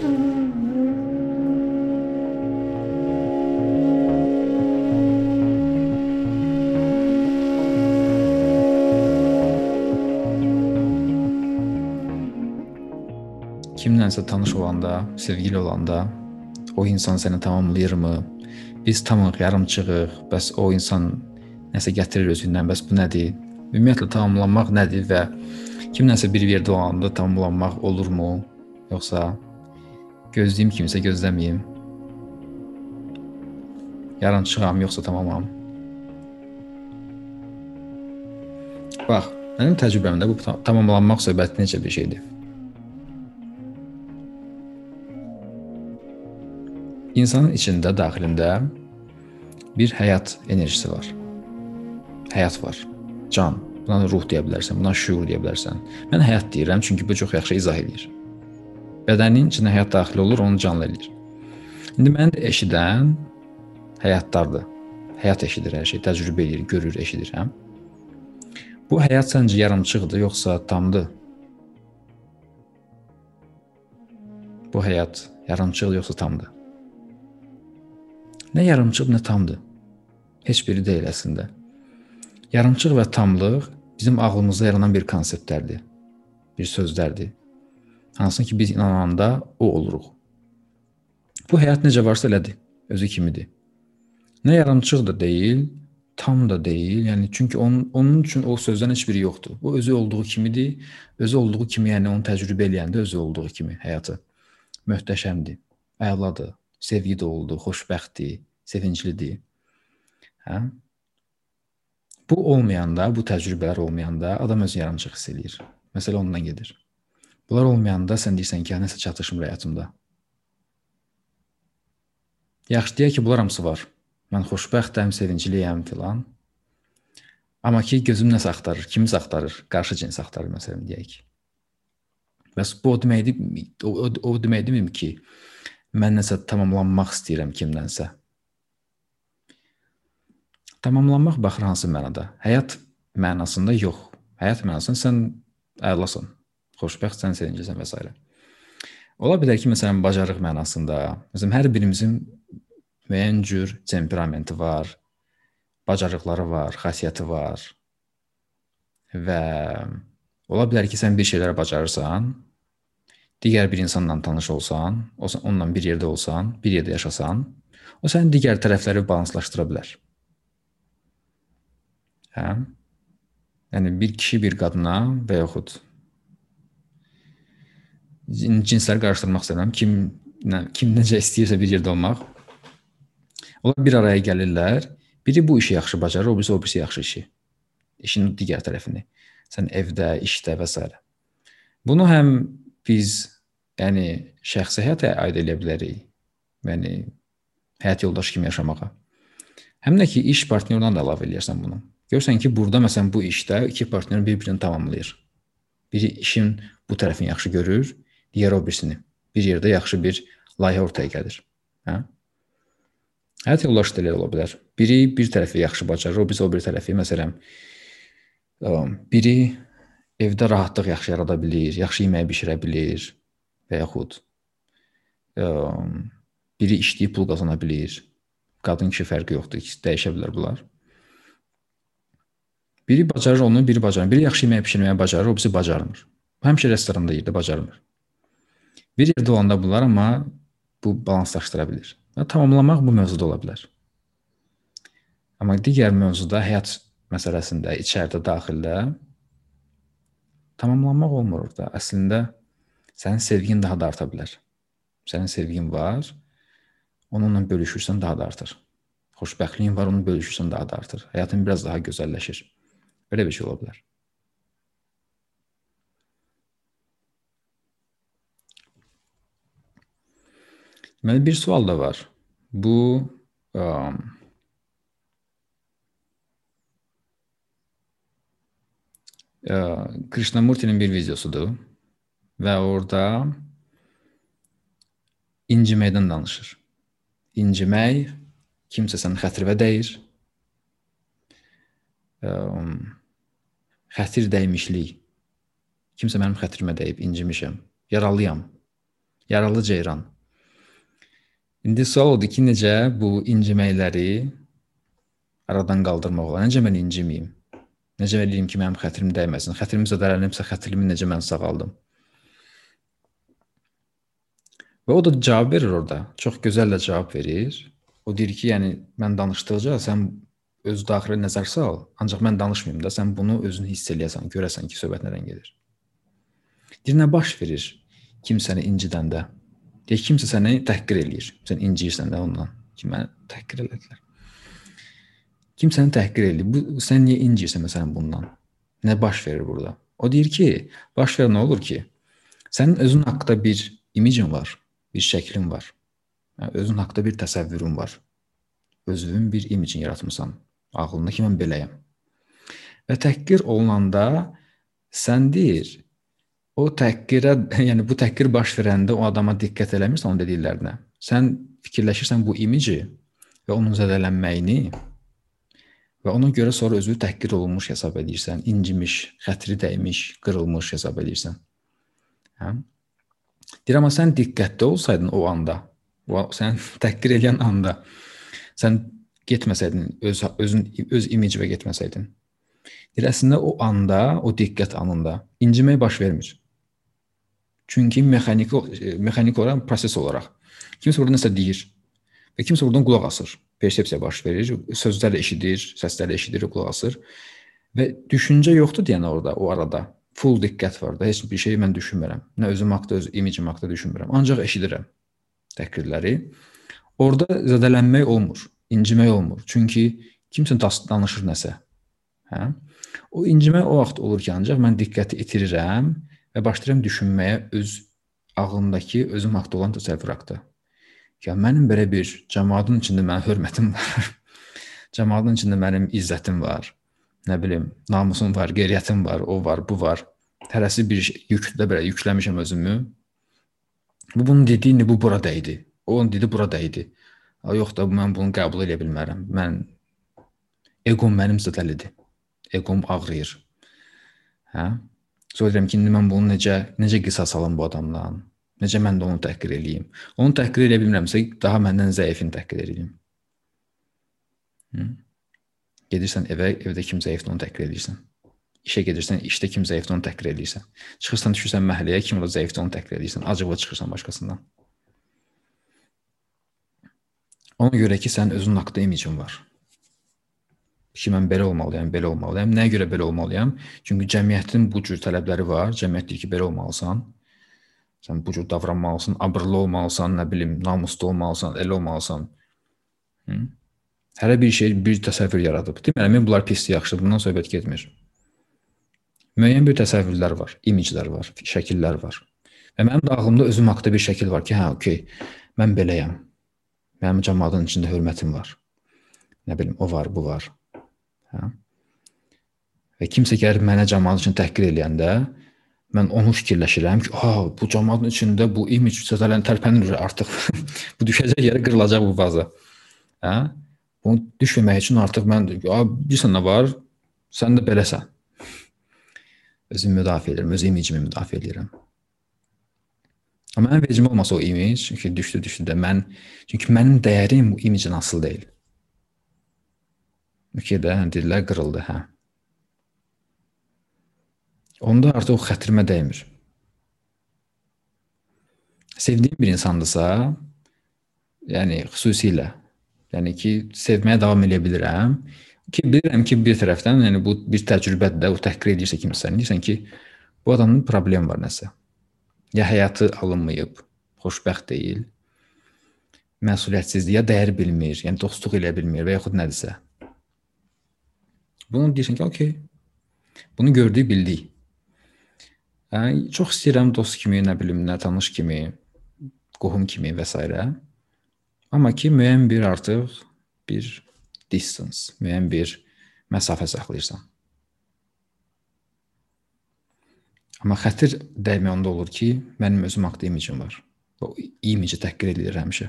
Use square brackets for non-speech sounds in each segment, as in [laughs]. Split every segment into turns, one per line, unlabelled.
kimlənsə tanış olanda, sevgili olanda o insan səni tamamlayırmı? Biz tamıq, yarımçığıq, bəs o insan nəsə gətirir özündən, bəs bu nədir? Ümumiyyətlə tamamlanmaq nədir və kimlənsə bir yerdə olanda tamamlanmaq olurmu? Yoxsa gözləyim kimsə gözləməyim? Yarımçığam yoxsa tamamam? Bax, mənim təcrübəmdə bu tamamlanmaq söhbəti necə bir şeydir? İnsanın içində, daxilində bir həyat enerjisi var. Həyat var. Can. Buna ruh deyə bilərsən, buna şuur deyə bilərsən. Mən həyat deyirəm çünki bu çox yaxşı izah edir. Bədənin içinə həyat daxil olur, onu canlı eləyir. İndi mən eşidən həyatdardır. Həyat eşidir hər şey, təcrübə edir, görür, eşidir, hə? Bu həyat səncə yarımçıqdır, yoxsa tamdır? Bu həyat yarımçıq yoxsa tamdır? Nə yarımçıq, nə tamdır. Heç biri deyil əslində. Yarımçıq və tamlıq bizim ağlımızda yaranan bir konseptlərdir. Bir sözlərdir. Hansı ki biz inananda o oluruq. Bu həyat necə varsa elədir, özü kimidir. Nə yarımçıq da deyil, tam da deyil. Yəni çünki onun onun üçün o sözdən heç biri yoxdur. O özü olduğu kimidir. Özü olduğu kimi, yəni onu təcrübə eləyəndə özü olduğu kimi həyatı möhtəşəmdir, əladır, sevgi doludur, xoşbəxtdir, sevinclidir. Hə? Bu olmayanda, bu təcrübələr olmayanda adam öz yarımçıq hiss eləyir. Məsələ ondan gedir. Bunlar olmayanda sən deyirsən ki, nəsə çatışmır həyatımda. Yaxşı deyək ki, bunlar hamısı var. Mən xoşbəxtəm, sevincliyəm filan. Amma ki, gözüm nəsə axtarır, kimisə axtarır, qarşı cins axtarır məsələn deyək. Bəs bu o deməkdir, o, o, o deməkdirmi ki, mən nəsə tamamlanmaq istəyirəm kimdənsə. Tamamlanmaq baxır hansı mənada? Həyat mənasında yox. Həyat mənasında sən əlasan, xoşbəxtsən, sevinclisən və s. Ola bilər ki, məsələn, bacarıq mənasında, məsələn, hər birimizin müəyyən cür temperamenti var, bacarıqları var, xasiyyəti var. Və ola bilər ki, sən bir şeyləri bacarırsan, digər bir insanla tanış olsan, onunla bir yerdə olsan, bir yerdə yaşasan, o sənin digər tərəfləri balanslaşdıra bilər. Hə? Yəni bir kişi bir qadına və yaxud cinsləri qarışdırmaq istəmirəm. Kim nə, kim necə istəyirsə bir yerdə olmaq. Onlar bir araya gəlirlər. Biri bu işi yaxşı bacarır, o birisi o birisi yaxşı işi. İşin digər tərəfini. Sən evdə, işdə və s. Bunu həm biz yəni şəxsi həyata aid edə bilərik. Yəni həyat yoldaşı kimi yaşamağa. Həm də ki, iş partnyorundan da əlavə eləyirsən bunu. Görürsən ki, burada məsələn bu işdə iki partnyor bir-birini tamamlayır. Biri işin bu tərəfini yaxşı görür, digəri o birisini. Bir yerdə yaxşı bir layihə ortaya gəlir. Hə? Yoldaşı da elə ola bilər. Biri bir tərəfi yaxşı bacarır, o birisi o bir tərəfi. Məsələn, biri evdə rahatlıq yaxşı yarada bilir, yaxşı yemək bişirə bilir və yaxud ə, biri işləyib pul qazana bilir. Qadın kişi fərqi yoxdur, ikisi dəyişə bilər bunlar. Biri bacarır onu, biri bacarmır. Biri yaxşı yemək bişirməyi bacarır, o birisi bacarmır. Həmişə restoranda yerdə bacarmır. Bir yerdə olanda bunlar amma bu balanslaşdıra bilir. Və tamamlamaq bu mövzuda ola bilər. Amma digər mövzuda həyat məsələsində, içəridə, daxildə tamamlanmaq olmur orada. Əslində sənin sevgin daha da arta bilər. Sənin sevgin var, onunla bölüşürsən daha da artır. Xoşbəxtliyin var, onu bölüşürsən daha da artır. Həyatın biraz daha gözəlləşir. Belə bir şey ola bilər. Deməli bir sual da var. Bu um, Krishnamurtinin bir videosudur və orada inciməkdən danışır. İncimək kimsə səni xətrivə dəyir. Xətir dəymişlik. Kimsə mənim xətrimə dəyib incimişəm. Yaralıyam. Yaralı ceyran. İndi sual odur ki, necə bu inciməkləri aradan qaldırmaq olar? Necə mən inciməyim? Necə eləyim ki, mənim xətrim dəyməsin? Xətrim zədələnibsə, xətrimi necə mən sağaldım? Və o da cavab verir orada. Çox gözəl də cavab verir. O deyir ki, yəni mən danışdıqca sən öz daxili nəzər sal, ancaq mən danışmayım da, sən bunu özün hiss eləyəsən, görəsən ki, söhbət nədən gedir. Deyir, nə baş verir kimsəni incidəndə? Deyək, kimsə səni təhqir eləyir. Sən inciyirsən də ondan ki, məni təhqir elədilər. Kim səni təhqir eləyir? Bu sən niyə inciyirsən məsələn bundan? Nə baş verir burada? O deyir ki, baş verən nə olur ki, sənin özün haqqında bir imicin var, bir şəklin var. Yəni, özün haqqında bir təsəvvürün var. Özünün bir imicin yaratmısan. Ağlında ki, mən beləyəm. Və təhqir olunanda sən deyir, o təhqirə, [laughs] yəni bu təhqir baş verəndə o adama diqqət eləmirsən onun dediklərinə. Sən fikirləşirsən bu imici və onun zədələnməyini və ona görə sonra özünü təhqir olunmuş hesab edirsən, incimiş, xətri dəymiş, qırılmış hesab edirsən. Hə? Deyir amma sən diqqətli olsaydın o anda, o sən [laughs] təhqir edən anda sən getməsəydin, öz özün öz imicə getməsəydin. Deyir əslində o anda, o diqqət anında incimək baş vermir. Çünki mexaniki mexanik olaraq proses olaraq kimsə orada nəsə deyir və kimsə oradan qulaq asır. Persepsiya baş verir, sözlər eşidir, səslər eşidir, qulaq asır və düşüncə yoxdur deyən orada, o arada. Full diqqət var da, heç bir şey mən düşünmürəm. Nə özüm haqqında, öz imicim haqqında düşünmürəm. Ancaq eşidirəm təhqirləri. Orada zədələnmək olmur, incimək olmur. Çünki kimsə danışır nəsə. Hə? O incimək o vaxt olur ki, ancaq mən diqqəti itirirəm və başlayıram düşünməyə öz ağlımdakı özüm haqqında olan təsəvvür haqqında. Ya mənim belə bir cəmaatın içində mənim hörmətim [laughs] var. cəmaatın içində mənim izzətim var. Nə bilim, namusum var, qeyriyyətim var, o var, bu var. Hərəsi bir şey, yüklə belə yükləmişəm özümü. Bu bunun dediyi bu bura dəydi. O onun dedi bura dəydi. Yox da mən bunu qəbul edə bilmərəm. Mən eqom mənim zədəlidir. Eqom ağrıyır. Hə? Sonra deyirəm ki, indi mən bunu necə necə qisas alım bu adamdan? Necə mən də onu təhqir eləyim? Onu təhqir edə bilmirəmsə, daha məndən zəifini təhqir eləyim. Hı? Gedirsən evə, evdə kim zəifdir onu təhqir edirsən. İşə gedirsən, işdə kim zəifdir onu təhqir edirsən. Çıxırsan, düşürsən məhəlləyə, kim o zəifdir onu təhqir edirsən. Acıqla çıxırsan başqasından. Ona görə ki, sənin özünün haqqında imicin var ki, mən belə olmalıyam, belə olmalıyam. Nəyə görə belə olmalıyam? Çünki cəmiyyətin bu cür tələbləri var. Cəmiyyət deyir ki, belə olmalısan. Sən bu cür davranmalısan, abırlı olmalısan, nə bilim, namuslu olmalısan, elə olmalısan. Hı? Hərə bir şey, bir təsəvvür yaradıb. Deməli, bunlar pisdir, yaxşıdır. Bundan söhbət getmir. Müəyyən bir təsəvvürlər var, imiclər var, şəkillər var. Və mənim də ağlımda özüm haqqında bir şəkil var ki, hə, okey, mən beləyəm. Mənim cəmaatın içində hörmətim var. Nə bilim, o var, bu var. Hə? Və kimsə gəlib mənə cəmaət üçün təhqir eləyəndə mən onu fikirləşirəm ki, "Ha, bu cəmaətin içində bu image sözələn tərpənir artıq. [laughs] bu düşəcək yerə qırılacaq bu vaza." Hə? Bunu düşməmək üçün artıq mən, "A, bilirsən nə var? Sən də beləsən." Özümü müdafiə edirəm, öz imicimi müdafiə edirəm. Amma mənim vecim olmasa o image, ki, düşdü, düşdü də mən, çünki mənim dəyərim bu imicdən asılı deyil. Mülkiyyədə hə, dillər qırıldı, hə. Onda artıq xətrimə dəymir. Sevdiyim bir insandırsa, yəni xüsusilə, yəni ki, sevməyə davam edə bilirəm. Ki bilirəm ki, bir tərəfdən, yəni bu bir təcrübədir də, o təhqir edirsə kimsə, deyirsən ki, bu adamın problem var nəsə. Ya həyatı alınmayıb, xoşbəxt deyil, məsuliyyətsizdir, ya dəyər bilmir, yəni dostluq eləyə bilmir və yaxud nədirsə. Bunu deyirsən ki, okey. Bunu gördük, bildik. Hə, çox istəyirəm dost kimi, nə bilim, nə tanış kimi, qohum kimi və s. Amma ki, müəyyən bir artıq bir distance, müəyyən bir məsafə saxlayırsan. Amma xətir dəymə onda olur ki, mənim özüm haqqda imicim var. O imici təhqir edilir həmişə.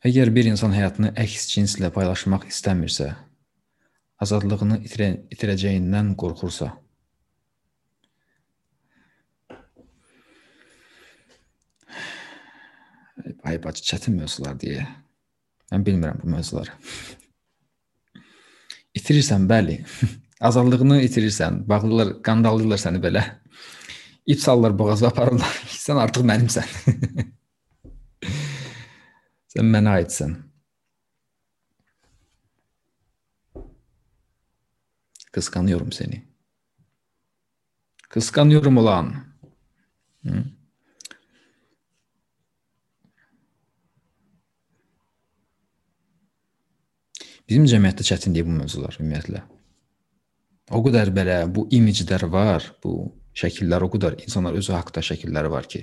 Əgər bir insan həyatını əks cinslə paylaşmaq istəmirsə, azadlığını itirə itirəcəyindən qorxursa, ay bacı çətin mövzular deyə. Mən bilmirəm bu mövzuları. İtirirsən, bəli. [laughs] Azadlığını itirirsən, bağlılar, qandallayırlar səni belə. İp salırlar boğazına aparırlar. [laughs] Sən artıq mənimsən. [laughs] Sən mənə aidsən. Kıskanıyorum seni. Kıskanıyorum ulan. Hı? Bizim cəmiyyətdə çətindir bu mövzular ümumiyyətlə. O qədər belə bu imiclər var, bu şəkillər o qədər insanlar özü haqqında şəkilləri var ki,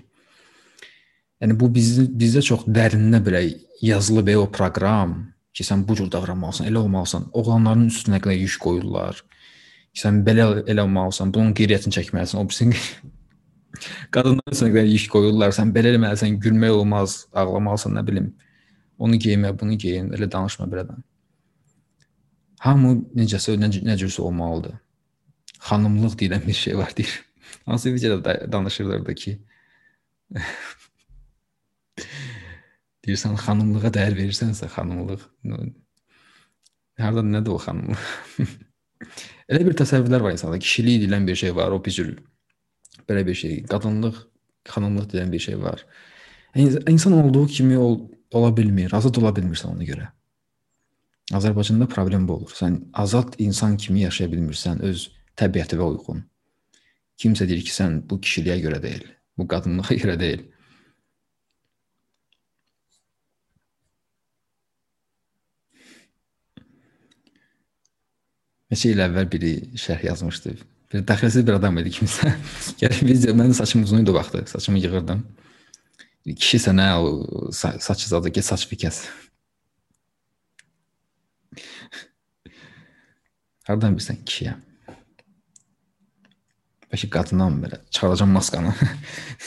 Yəni bu biz bizdə çox dərininə belə yazılıb o proqram ki, sən bu cür davranmalısan, elə olmalısan. Oğlanların üstünə qədər yük qoyurlar. Ki, sən belə elə olmalısan, bunun qeyriyyətini çəkməlisən. O birisi [laughs] qadınların üstünə qədər yük qoyurlar. Sən belə eləməlisən, gülmək olmaz, ağlamalısan, nə bilim. Onu geymə, bunu geyin, elə danışma belədən. Hamı necəsə necə, necəsə olmalıdır. Xanımlıq deyilən bir şey var deyir. Hansı videoda danışırlardı ki, [laughs] Deyirsən xanımlığa dəyər verirsənsə, xanımlıq hardan nədir o xanımlıq? [laughs] Elə bir təsəvvürlər var insanda. Kişilik deyilən bir şey var, o bir cür belə bir şey. Qadınlıq, xanımlıq deyilən bir şey var. İnsan olduğu kimi ol, ola bilmir, azad ola bilmirsən ona görə. Azərbaycanda problem bu olur. Sən azad insan kimi yaşaya bilmirsən öz təbiətinə uyğun. Kimsə deyir ki, sən bu kişiliyə görə deyil, bu qadınlığa [laughs] görə deyil. Neçə il əvvəl biri şərh yazmışdı. Bir dəxilsiz bir adam idi kimsə. [laughs] Yəni biz mən saçım uzun idi o vaxtı. Saçımı yığırdım. Kişi sənə o saç zadı get saç kəs. [laughs] Hardan bilirsən kişiyəm? Bəlkə qadınam belə çıxaracam maskanı.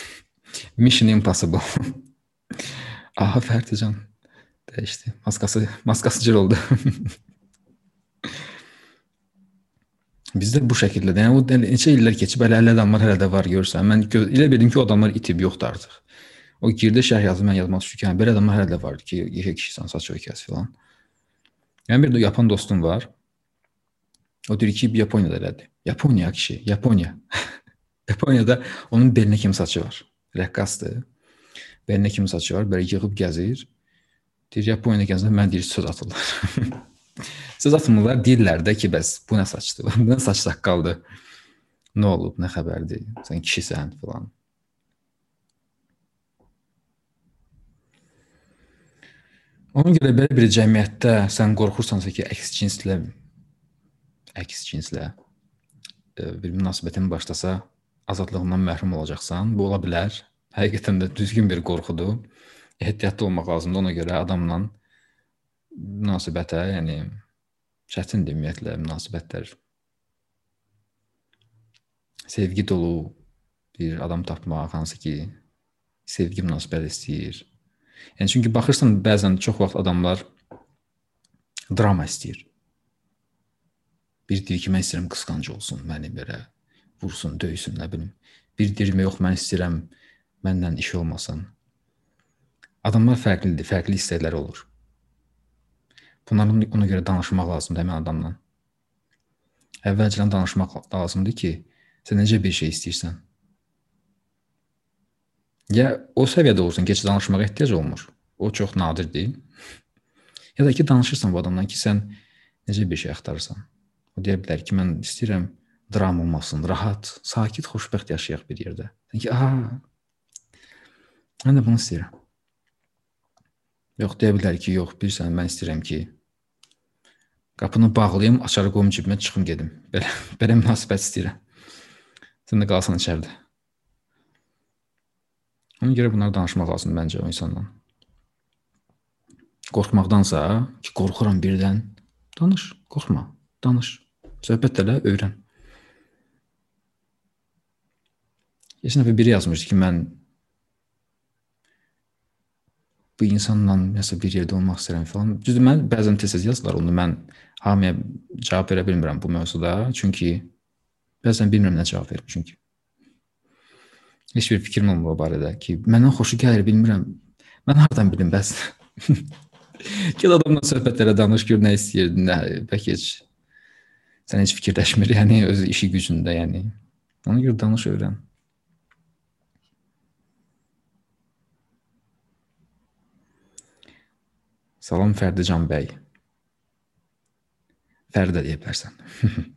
[laughs] Mission Impossible. Aha Fərdican dəyişdi. Maskası maskası cır oldu. Bizdə bu şəkildədir. Yəni o neçə illər keçib hələ hələ adamlar hələ də var görsən. Mən elə bildim ki, o adamlar itib yoxdur artıq. O girdi şərh yazdı, mən yazmaq düşdü ki, hə, belə adamlar hələ də var ki, yekə kişisən, saç ökəs filan. Yəni bir də Yapan dostum var. O deyir ki, Yaponiyada elədi. Yaponiya kişi, Yaponiya. [laughs] Yaponiyada onun belinə kimi saçı var. Rəqqasdır. Belinə kimi saçı var, belə yığıb gəzir. Deyir Yaponiyada gəzəndə mən deyir söz atırlar. [laughs] Söz atmırlar, deyirlər də ki, bəs bu nə saçdır? [laughs] bu nə saç saqqaldır? Nə olub, nə xəbərdir? Sən kişisən filan. Ona görə belə bir cəmiyyətdə sən qorxursansa ki, əks cinslə əks cinslə e, bir münasibətin başlasa, azadlığından məhrum olacaqsan. Bu ola bilər. Həqiqətən də düzgün bir qorxudur. Ehtiyatlı olmaq lazımdır ona görə adamla münasibətə, yəni çətindir ümumiyyətlə münasibətlər. Sevgi dolu bir adam tapmaq, hansı ki sevgi münasibət istəyir. Yəni çünki baxırsan bəzən çox vaxt adamlar drama istəyir. Bir deyir ki, mən istəyirəm qısqanc olsun, məni belə vursun, döysün, nə bilim. Bir deyir yox, mən istəyirəm məndən iş olmasın. Adamlar fərqlidir, fərqli istəkləri olur. Bunların ona görə danışmaq lazımdır həmin adamla. Əvvəlcədən danışmaq lazımdır ki, sən necə bir şey istəyirsən. Ya o səviyyədə olsun ki, heç danışmağa ehtiyac olmur. O çox nadirdir. [laughs] Ya da ki, danışırsan bu adamdan ki, sən necə bir şey axtarırsan. O deyə bilər ki, mən istəyirəm dram olmasın, rahat, sakit, xoşbəxt yaşayaq bir yerdə. Sən ki, aha. Mən də bunu istəyirəm. Yox deyə bilər ki, yox, bilirsən, mən istəyirəm ki, Qapını bağlayım, açarı qoyum cibimə çıxım gedim. Belə [laughs] belə münasibət istəyirəm. Sən də qalasan içəridə. Ona görə bunları danışmaq lazımdır məncə o insanla. Qorxmaqdansa ki, qorxuram birdən, danış, qorxma, danış. Söhbət elə, öyrən. Keçən dəfə biri yazmışdı ki, mən bu insanla nəsə bir yerdə olmaq istəyirəm falan. Düzdür, mən bəzən tez-tez yazırlar onu. Mən hamıya cavab verə bilmirəm bu mövzuda. Çünki bəzən bilmirəm nə cavab verim çünki. Heç bir fikrim olmur o barədə ki, məndən xoşu gəlir, bilmirəm. Mən hardan bilim bəs? Gəl adamla söhbətlərə danış, gör nə istəyir, nə bəlkə heç sən heç fikirləşmir, yəni öz işi gücündə, yəni. Ona görə danış öyrən. Salam Fərdican bəy. Fərdi də deyə bilərsən.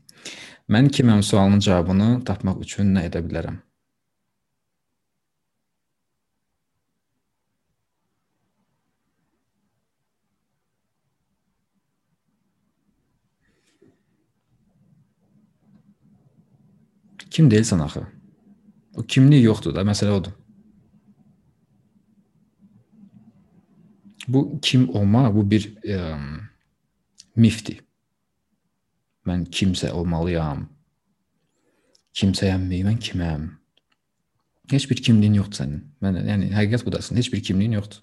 [laughs] Mən kiməm sualının cavabını tapmaq üçün nə edə bilərəm? Kim deyilsən axı? O kimlik yoxdur da, məsələ odur. Bu kim olmaq bu bir ə, mifdir. Mən kimsə olmalıyam. Kimsəyəmmi? Mən kiməm? Heç bir kimliyin yoxdur sənin. Mən yəni həqiqət budasın. Heç bir kimliyin yoxdur.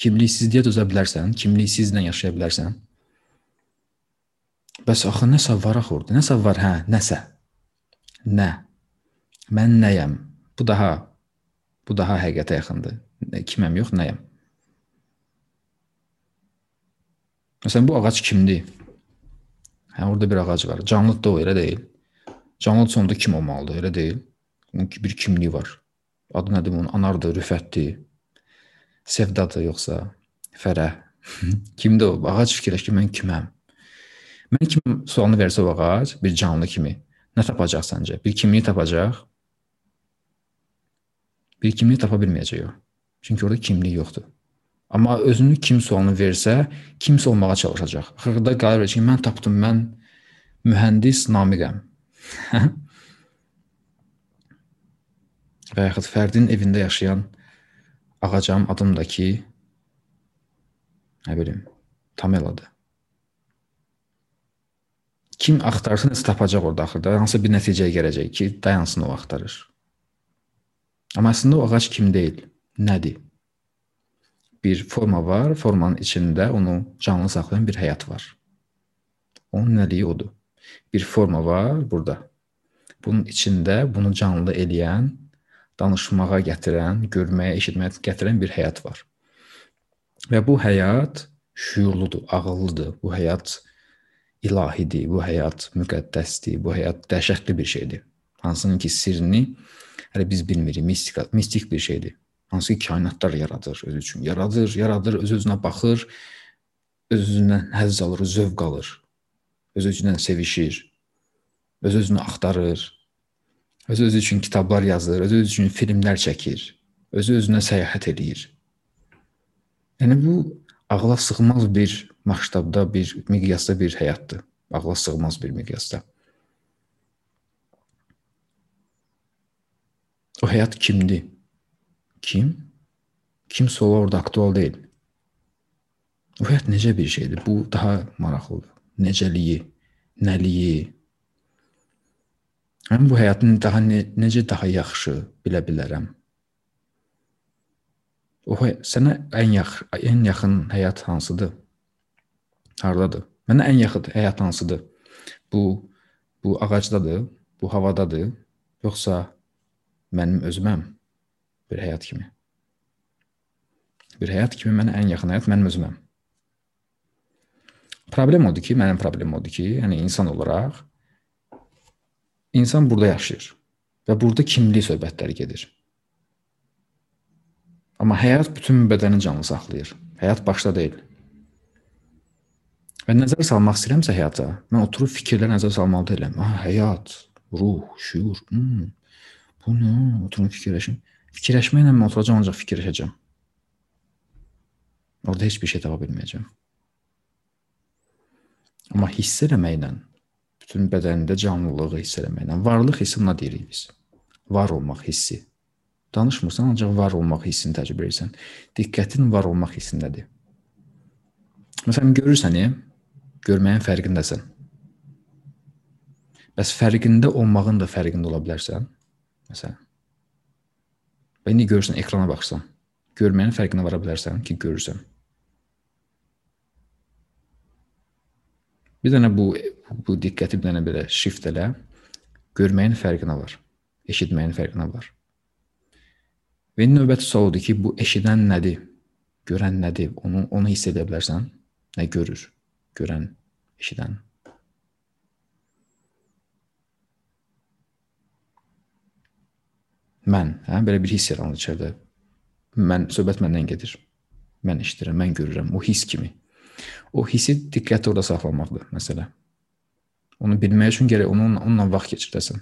Kimliksizliyə dözə bilərsən, kimliksizlə yaşaya bilərsən. Bəs axı nəsə var axı orada. Nəsə var, hə, nəsə. Nə? Mən nəyəm? Bu daha bu daha həqiqətə yaxındır. Kiməm yox, nəyəm? Məsələn, bu ağac kimdir? Hə, orada bir ağac var. Canlıdır da o, elə deyil. Canlı sonda kim olmalıdır, elə deyil. Ki, bir kimliyi var. Adı nədir bunun? Anardır, Rüfətdir. Sevdadır yoxsa Fərəh. [laughs] Kimdir o? Ağac fikirləş ki, mən kiməm? Mən kim sualını versə o ağac bir canlı kimi nə tapacaq səncə? Bir kimlik tapacaq. Bir kimlik tapa bilməyəcək o. Çünki orada kimlik yoxdur. Amma özünü kim sualını versə, kimsə olmağa çalışacaq. Axırda qalır ki, mən tapdım, mən mühəndis Namiqəm. [laughs] Və yaxud fərdin evində yaşayan ağacam adımdakı nə bilim, Tameladır. Kim axtarsa nəsə tapacaq orada axırda, hansı bir nəticəyə gələcək ki, dayansın o axtarır. Amma əslində o ağac kim deyil, nədir? Bir forma var, formanın içində onu canlı saxlayan bir həyat var. Onun nəliyi odur. Bir forma var burada. Bunun içində bunu canlı eləyən, danışmağa gətirən, görməyə, eşitməyə gətirən bir həyat var. Və bu həyat şüurludur, ağıllıdır. Bu həyat ilahidir, bu həyat müqəddəsdir, bu həyat dəhşətli bir şeydir. Hansının ki sirrini hələ biz bilmirik, mistik, mistik bir şeydir. Hansı ki kainatlar yaradır özü üçün. Yaradır, yaradır, öz-özünə baxır, öz-özündən həzz alır, zövq alır. Öz-özündən sevişir. Öz-özünü axtarır. Öz-özü üçün kitablar yazır, öz-özü üçün filmlər çəkir. Özü-özünə səyahət eləyir. Yəni bu ağla sığmaz bir masştabda, bir miqyasda bir həyatdır. Ağla sığmaz bir miqyasda. O həyat kimdir? Kim? Kimsə ola orada aktual deyil. Həyat necə bir şeydir? Bu daha maraqlıdır. Necəliyi, nəliyi. Mən bu həyatın daha ne, necə daha yaxşı bilə bilərəm. O sənə ən yaxın ən yaxın həyat hansıdır? Hardadır? Mənə ən yaxın həyat hansıdır? Bu bu ağacdadır, bu havadadır, yoxsa mənim özüməm? Bir həyat kimi. Bir həyat kimi mənə ən yaxın həyat mənim özüməm. Problem odur ki, mənim problemim odur ki, yəni insan olaraq insan burada yaşayır və burada kimlik söhbətləri gedir. Amma həyat bütün bədəni canlı saxlayır. Həyat başda deyil. Və nəzər salmaq istəyirəmsə həyata, mən oturub fikirlər nəzər salmalı deyiləm. Ha, həyat, ruh, şuur. Hmm, bu nə? Oturum fikirləşim. Fikirləşməklə oturacam ancaq fikirləşəcəm. Orada heç bir şey tapa bilməyəcəm. Amma hiss eləməklə, bütün bədənində canlılığı hiss eləməklə, varlıq hissi buna deyirik biz. Var olmaq hissi. Danışmırsan, ancaq var olmaq hissini təcrübə edirsən. Diqqətin var olmaq hissindədir. Məsələn, görürsən, görməyin fərqindəsən. Bəs fərqində olmağın da fərqində ola bilərsən. Məsələn, Və indi görürsən ekrana baxırsan. Görməyin fərqinə vara bilərsən ki, görürsən. Bir dənə bu bu diqqəti bir dənə belə shift elə. Görməyin fərqinə var. Eşitməyin fərqinə var. Və indi növbəti sual odur ki, bu eşidən nədir? Görən nədir? Onu onu hiss edə bilərsən? Nə görür? Görən, eşidən. Mən, hə, belə bir hiss yaranır içəridə. Mən söhbət məndən gedir. Mən eşidirəm, mən görürəm. O hiss kimi. O hissi diqqətli orada saxlamaqdır məsələ. Onu bilmək üçün gərək onun onunla vaxt keçirəsən.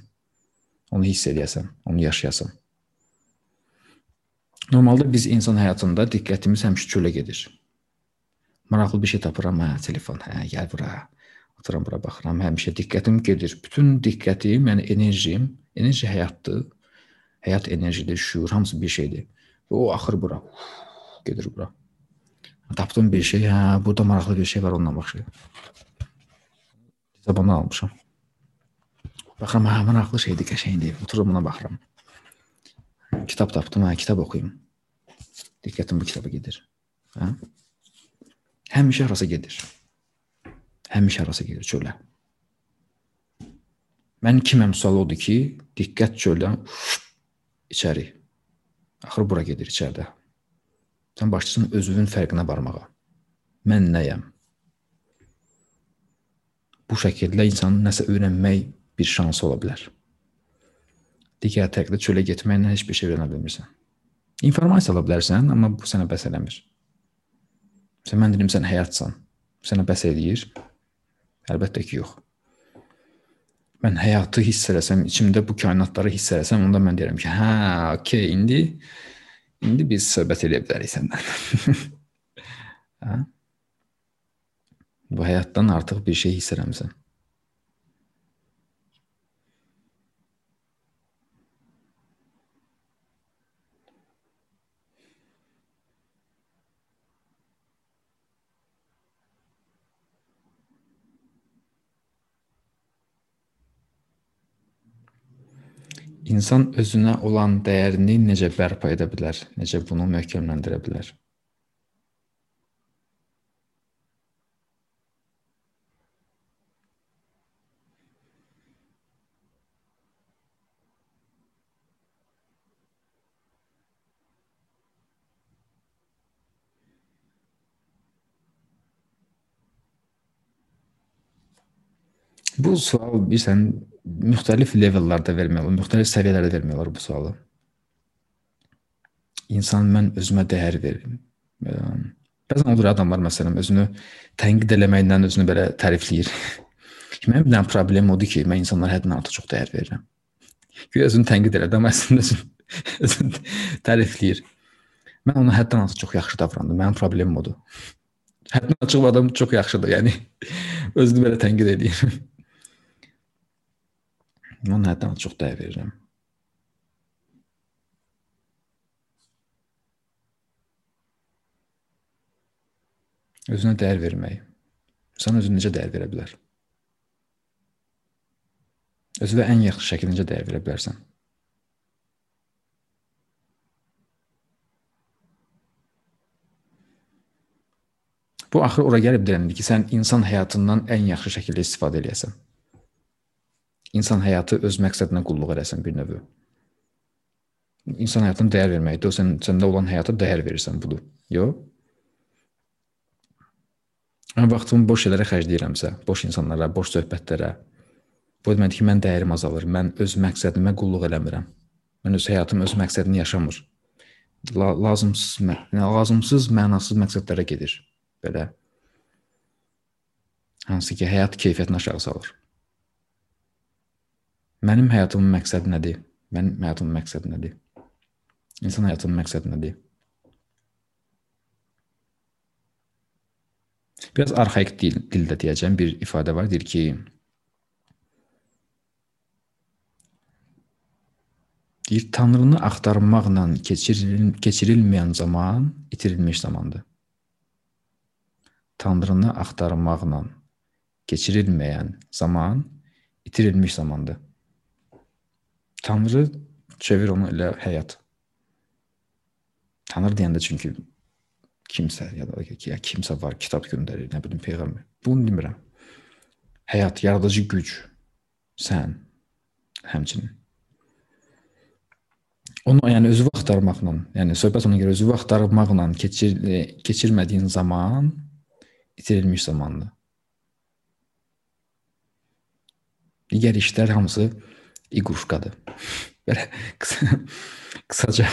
Onu hiss edəsən, onu yaşayasan. Normalda biz insan həyatında diqqətimiz həmişə çölə gedir. Maraqlı bir şey tapıram, hə, telefon, hə, gəl bura. Oturam bura baxıram, həmişə diqqətim gedir. Bütün diqqətim, yəni enerjim, enerji həyatdır. Həyat enerjidir, şuur, hamısı bir şeydir. Və o axır bura. Uf, gedir bura. Tapdım bir şey, hə, burada maraqlı bir şey var, onunla başlayır. Kitabını almışam. Baxıram, hə, maraqlı şeydir, qəşəngdir. Otururam buna baxıram. Kitab tapdım, hə, kitab oxuyum. Diqqətim bu kitaba gedir. Hə? Həmişə harasa gedir. Həmişə harasa gedir çölə. Mən kiməm sual odur ki, diqqət çöldən içəri. Axır bura gedir içəridə. Sən başlasan özünün fərqinə varmağa. Mən nəyəm? Bu şəkildə insanın nəsə öyrənmək bir şansı ola bilər. Digər tərəfdə çölə getməklə heç bir şey öyrənə bilmirsən. İnformasiya ala bilərsən, amma bu sənə bəs eləmir. Sən mən dedim sən həyatsan. Sənə bəs eləyir? Əlbəttə ki, yox. Mən həyatı hiss eləsəm, içimdə bu kainatları hiss eləsəm, onda mən deyirəm ki, hə, okey, indi İndi biz söhbət edə bilərik səndən. hə? [laughs] Bu həyatdan artıq bir şey hiss eləmisən. İnsan özünə olan dəyərini necə bərpa edə bilər? Necə bunu möhkəmləndirə bilər? Bu sual bilirsən müxtəlif levellərdə vermək olar, müxtəlif səviyyələrdə vermək olar bu sualı. İnsan mən özümə dəyər verirəm. Bəzən olur adamlar məsələn özünü tənqid eləməklə özünü belə tərifləyir. [laughs] Mənim bir dənə problem odur ki, mən insanlara həddindən artıq çox dəyər verirəm. Güya özünü tənqid elədi, amma [laughs] əslində özünü, özünü tərifləyir. Mən ona həddən artıq çox yaxşı davrandım. Mənim problemim odur. Həddən açıq adam çox yaxşıdır. Yəni [laughs] özünü belə tənqid edir. Mən həddən çox dəyər verirəm. Özünə dəyər vermək. İnsan özünə necə dəyər verə bilər? Özünə ən yaxşı şəkildə necə dəyər verə bilərsən? Bu axır ora gəlib deyəndə ki, sən insan həyatından ən yaxşı şəkildə istifadə edəsən. İnsan həyatı öz məqsədinə qulluq eləsən bir növ. İnsan həyatına dəyər verməkdir. O sən səndə olan həyata dəyər verirsən budur. Yox? Mən vaxtımı boş şeylərə xərcləyirəmsə, boş insanlara, boş söhbətlərə, bu deməkdir ki, mən dəyərim azalır. Mən öz məqsədimə qulluq eləmirəm. Mən öz həyatım öz məqsədini yaşamır. La lazımsız, lazımsız, mənasız məqsədlərə gedir. Belə. Hansı ki, həyat keyfiyyətini aşağı salır. Mənim həyatımın məqsədi nədir? Mənim həyatımın məqsədi nədir? İnsan həyatının məqsədi nədir? Biraz arxaik dil, dildə deyəcəm bir ifadə var, deyir ki, deyir Tanrını axtarmaqla keçiril keçirilməyən zaman itirilmiş zamandır. Tanrını axtarmaqla keçirilməyən zaman itirilmiş zamandır. Tanrı çevir onu elə həyat. Tanrı deyəndə çünki kimsə ya da ya kimsə var, kitab göndərir, nə bilim peyğəmbər. Bunu demirəm. Həyat, yaradıcı güc, sən həmçinin. Onu yəni özü axtarmaqla, yəni söhbət ona görə özü axtarmaqla keçir keçirmədiyin zaman itirilmiş zamandır. Digər işlər hamısı iquşkadır. Belə qısa, qısaca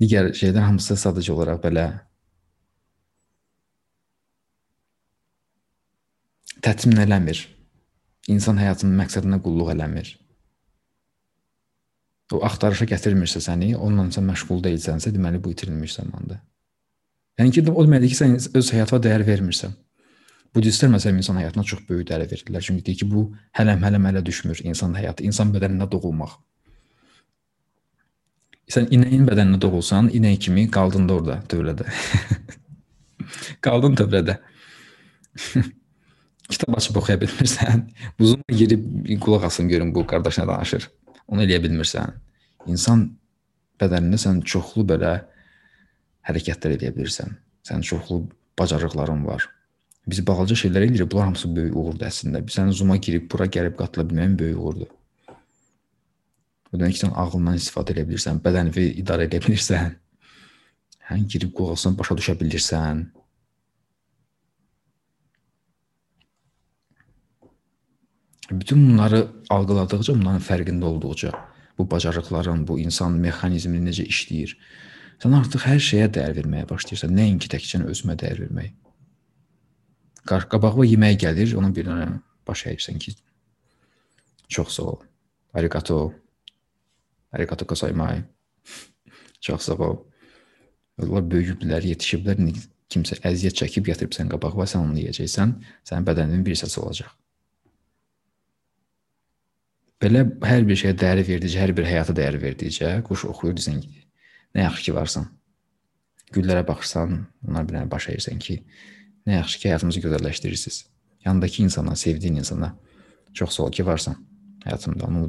digər şeylər hamısı sadəcə olaraq belə təmin eləmir. İnsan həyatının məqsədinə qulluq eləmir. O axtarışa gətirmirsə səni, onunla sən məşğul deyilsənsə, deməli bu itirilmiş zamandır. Yəni ki, o deməkdir ki, sən öz həyatına dəyər vermirsən. Budistlər məsələn insan həyatına çox böyük dəyər verirlər. Çünki deyir ki, bu hələm-hələm hələ düşmür insan həyatı, insan bədəninə doğulmaq. Sən inəyin bədəninə doğulsan, inək kimi qaldın da orada tövlədə. [laughs] qaldın tövlədə. [laughs] Kitab açıb oxuya bilmirsən. [laughs] Buzuma girib qulaq asın görün bu qardaş nə danışır. Onu eləyə bilmirsən. İnsan bədənində sən çoxlu belə hərəkətlər edə bilirsən. Sənin çoxlu bacarıqların var. Biz balaca şeylər eləyirik, bunlar hamısı böyük uğurdur əslində. Sən Zoom-a girib bura gəlib qatıla bilməyin böyük uğurdur. Bu demək ki, sən ağlından istifadə edə bilirsən, bədənini idarə edə bilirsən. Hə, girib qulağına başa düşə bilirsən. Bütün bunları algıladıqca, bunların fərqində olduqca, bu bacarıqların, bu insan mexanizmi necə işləyir, sən artıq hər şeyə dəyər verməyə başlayırsan, nəinki təkcə özümə dəyər vermək qabağıma yemək gəlir, onun bir dənə baş əyirsən ki, çox sağ ol. Arigato. Arigato gozaimasu. [laughs] Çox sağ ol. Onlar böyüyüblər, yetişiblər, kimsə əziyyət çəkib gətirib sən qabağına, sən onu yeyəcəksən, sənin bədəninin bir hissəsi olacaq. Belə hər bir şeyə dəyər verdikcə, hər bir həyata dəyər verdikcə, quş oxuyur desən ki, nə yaxşı ki varsan. Güllərə baxırsan, onlar bir dənə baş əyirsən ki, Nə yaxşı ki, həyatımızı gözəlləşdirirsiniz. Yanındakı insana, sevdiyin insana çox sağ ol ki, varsan həyatımda. Onu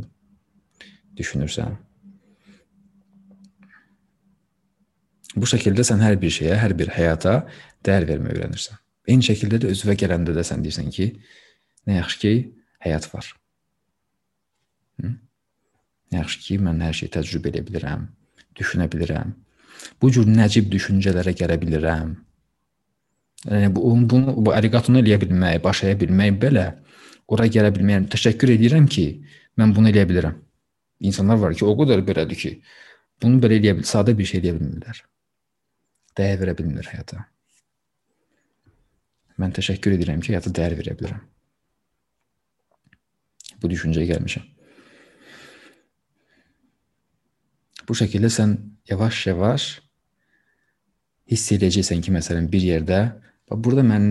düşünürsən. Bu şəkildə sən hər bir şeyə, hər bir həyata dəyər verməyi öyrənirsən. Eyni şəkildə də özünə gələndə də sən deyirsən ki, nə yaxşı ki, həyat var. Hı? Nə yaxşı ki, mən hər şeyi təcrübə edə bilirəm, düşünə bilirəm. Bu cür nəcib düşüncələrə gələ bilirəm. Yəni bu bunu bu arigatonu eləyə bilmək, baş əyə bilmək belə ora gələ bilməyəm. Təşəkkür edirəm ki, mən bunu eləyə bilirəm. İnsanlar var ki, o qədər belədir ki, bunu belə eləyə bil, sadə bir şey eləyə bilmirlər. Dəyər verə bilmirlər həyata. Mən təşəkkür edirəm ki, həyata dəyər verə bilirəm. Bu düşüncəyə gəlmişəm. Bu şəkildə sən yavaş-yavaş hiss edəcəksən ki, məsələn, bir yerdə Bax burada mən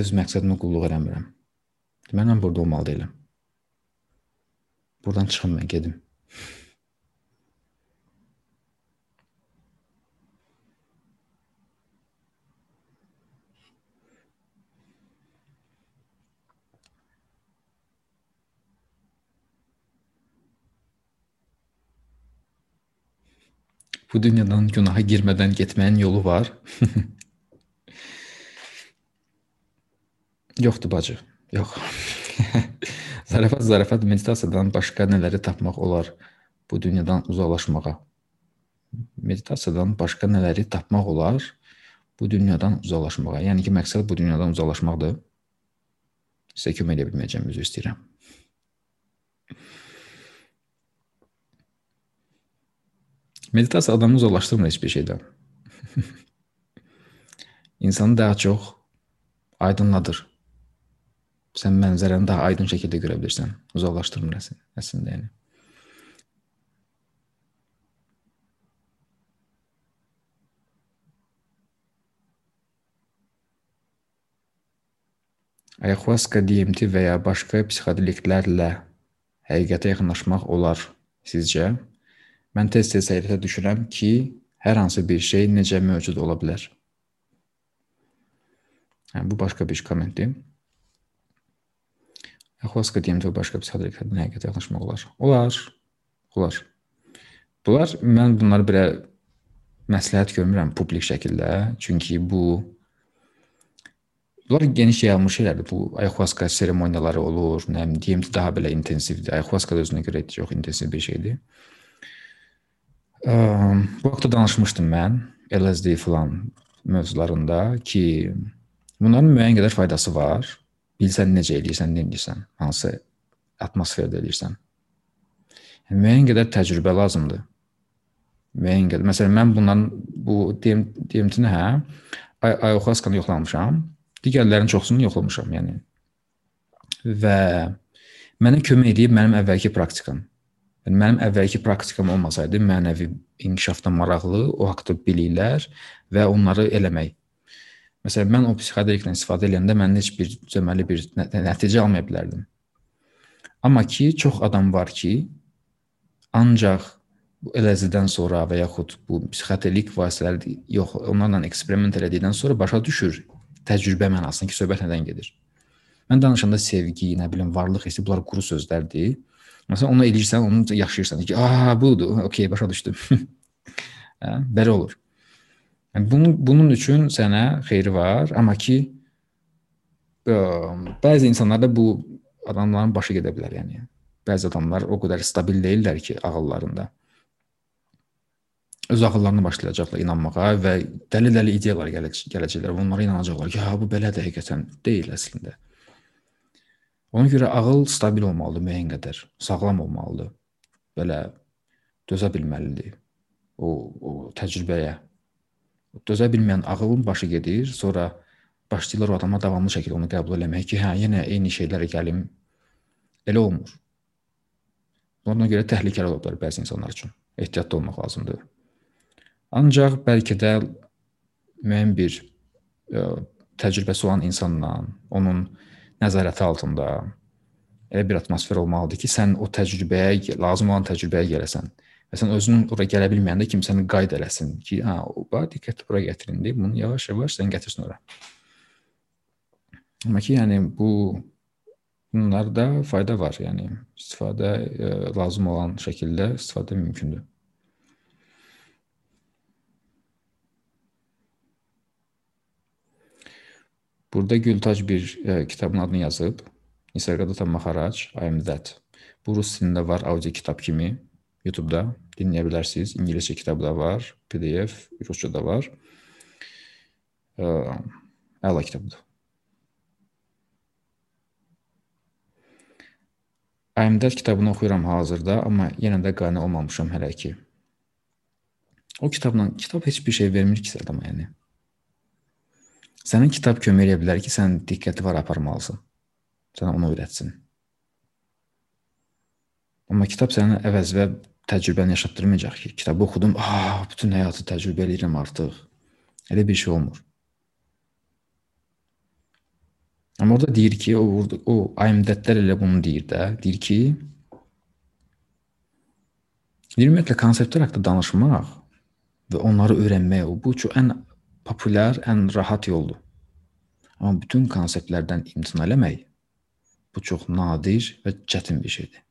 öz məqsədimə qulluq eləmirəm. Deməli mən burada olmalı deyiləm. Buradan çıxım mən gedim. Bu dünyadan günaha girmədən getməyin yolu var. [laughs] Yoxdur bacı. Yox. [laughs] zarafat zarafat meditasiyadan başqa nələri tapmaq olar bu dünyadan uzaqlaşmağa? Meditasiyadan başqa nələri tapmaq olar bu dünyadan uzaqlaşmağa? Yəni ki, məqsəd bu dünyadan uzaqlaşmaqdır. Sizə kömək edə bilməyəcəm, üzr istəyirəm. Meditasiya adamı uzaqlaşdırmır heç bir şeydən. [laughs] İnsanı daha çox aydınladır sən mənzərəni daha aydın şəkildə görə bilirsən. Uzaqlaşdırmır əslində yəni. Ayahuasca, DMT və ya başqa psixodeliklərlə həqiqətə yaxınlaşmaq olar sizcə? Mən tez-tez həyrətə düşürəm ki, hər hansı bir şey necə mövcud ola bilər. Hə, bu başqa bir kommentdir. Axuaska DMT və başqa psixodeliklərdən həqiqətə yaxınlaşmaq olar. Olar. Olar. Bunlar mən bunları belə məsləhət görmürəm publik şəkildə, çünki bu Bunlar geniş yayılmış şeylərdir. Bu ayahuasca seremoniyaları olur, nə bilim, DMT daha belə intensivdir. Ayahuasca da özünə görə çox intensiv bir şeydir. Ə, bu vaxtda danışmışdım mən LSD falan mövzularında ki, bunların müəyyən qədər faydası var. Bilsən necə eləyirsən, nə edirsən, hansı atmosferdə eləyirsən. Yəni, müəyyən qədər təcrübə lazımdır. Müəyyən qədər. Məsələn, mən bundan bu DMT-ni hə, ayahuasca-nı yoxlamışam. Digərlərinin çoxsunu yoxlamışam, yəni. Və mənə kömək edib mənim əvvəlki praktikam. Yəni mənim əvvəlki praktikam olmasaydı, mənəvi inkişafdan maraqlı, o haqqda biliklər və onları eləmək. Məsələn, mən o psixodelikdən istifadə edəndə mən heç bir cəməli bir nəticə almaya bilərdim. Amma ki, çox adam var ki, ancaq bu LSD-dən sonra və yaxud bu psixodelik vasitələri yox, onlarla eksperiment elədikdən sonra başa düşür təcrübə mənasında ki, söhbət nədən gedir. Mən danışanda sevgi, nə bilim, varlıq hissi bunlar quru sözlərdir. Məsələn, onu eləyirsən, onu yaşayırsan ki, "A, budur. [laughs] Okay, başa düşdüm." [laughs] hə, belə olur. Yəni bunun bunun üçün sənə xeyri var, amma ki ə, bəzi insanlarda bu adamların başı gedə bilər, yəni. Bəzi adamlar o qədər stabil deyillər ki, ağıllarında öz ağıllarına başlayacaqlar inanmağa və dəli-dəli ideyalar gələcəklər. Onlara inanacaqlar ki, hə bu belədir həqiqətən deyil əslində. Ona görə ağıl stabil olmalıdır müəyyən qədər, sağlam olmalıdır. Belə dözə bilməlidir o o təcrübəyə. Dözə bilməyən ağılın başı gedir, sonra başlayırlar o adama davamlı şəkildə onu qəbul eləmək ki, hə, yenə eyni şeylərə gəlim. Elə olmur. Ona görə təhlükəli ola bilər bəzi insanlar üçün. Ehtiyatlı olmaq lazımdır. Ancaq bəlkə də müəyyən bir ə, təcrübəsi olan insanla, onun nəzarəti altında elə bir atmosfer olmalıdır ki, sən o təcrübəyə, lazım olan təcrübəyə gələsən. Və sən özün ora gələ bilməyəndə kimsə səni qayd eləsin ki, hə, bax diqqətli bura gətirin deyib, bunu yavaş-yavaş sən gətirsin ora. Amma ki, yəni bu bunlarda fayda var, yəni istifadə ə, lazım olan şəkildə istifadə mümkündür. Burada Gültac bir e, kitabın adını yazıb. Nisargadatta Maharac, I am that. Bu rus dilində var audio kitab kimi. YouTube-da dinləyə bilərsiniz. İngiliscə kitabı da var, PDF, rusca da var. Ə, əla kitabdır. IMDF kitabını oxuyuram hazırda, amma yenə də qane olmamışam hələ ki. O kitabla kitab heç bir şey vermir ki adama, yəni. Sənə kitab kömək edə bilər ki, sən diqqəti var aparmalısan. Sənə onu öyrətsin. Amma kitab sənə əvəz və təcrübəni yaşatdırmayacaq ki, kitabı oxudum, "Ah, bütün həyatı təcrübə edirəm artıq." Elə bir şey olmur. Amma orada deyir ki, o o IMDD-lər elə bunu deyir də, deyir ki, ümumiyyətlə konseptlər haqqında danışmaq və onları öyrənmək o bu çox ən populyar, ən rahat yoldur. Amma bütün konseptlərdən imtina eləmək bu çox nadir və çətin bir şeydir.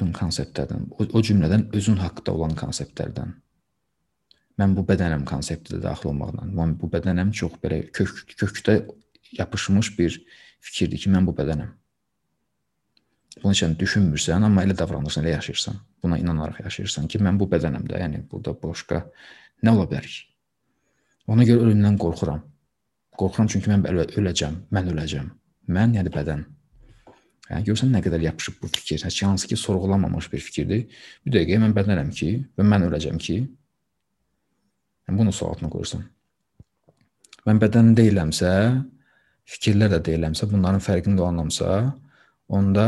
Bütün konseptlərdən, o, o cümlədən özün haqqında olan konseptlərdən. Mən bu bədənəm konsepti də daxil olmaqla. Mən bu bədənəm çox belə kök kökdə yapışmış bir fikirdir ki, mən bu bədənəm. Bunu heç düşünmürsən, amma elə davranırsan, elə yaşayırsan. Buna inanaraq yaşayırsan ki, mən bu bədənəm də. Yəni burada başqa nə ola bilər ki? Ona görə ölümdən qorxuram. Qorxuram çünki mən öləcəm, mən öləcəm. Mən, yəni bədən. Yəni görsən nə qədər yapışıb bu fikir. Heç hansı ki sorğulanmamış bir fikirdir. Bir dəqiqə mən bədənəm ki və mən öləcəm ki. Yəni bunu sualına qoyursan. Mən bədən deyiləmsə, fikirlər də deyiləmsə, bunların fərqində olanamsa, onda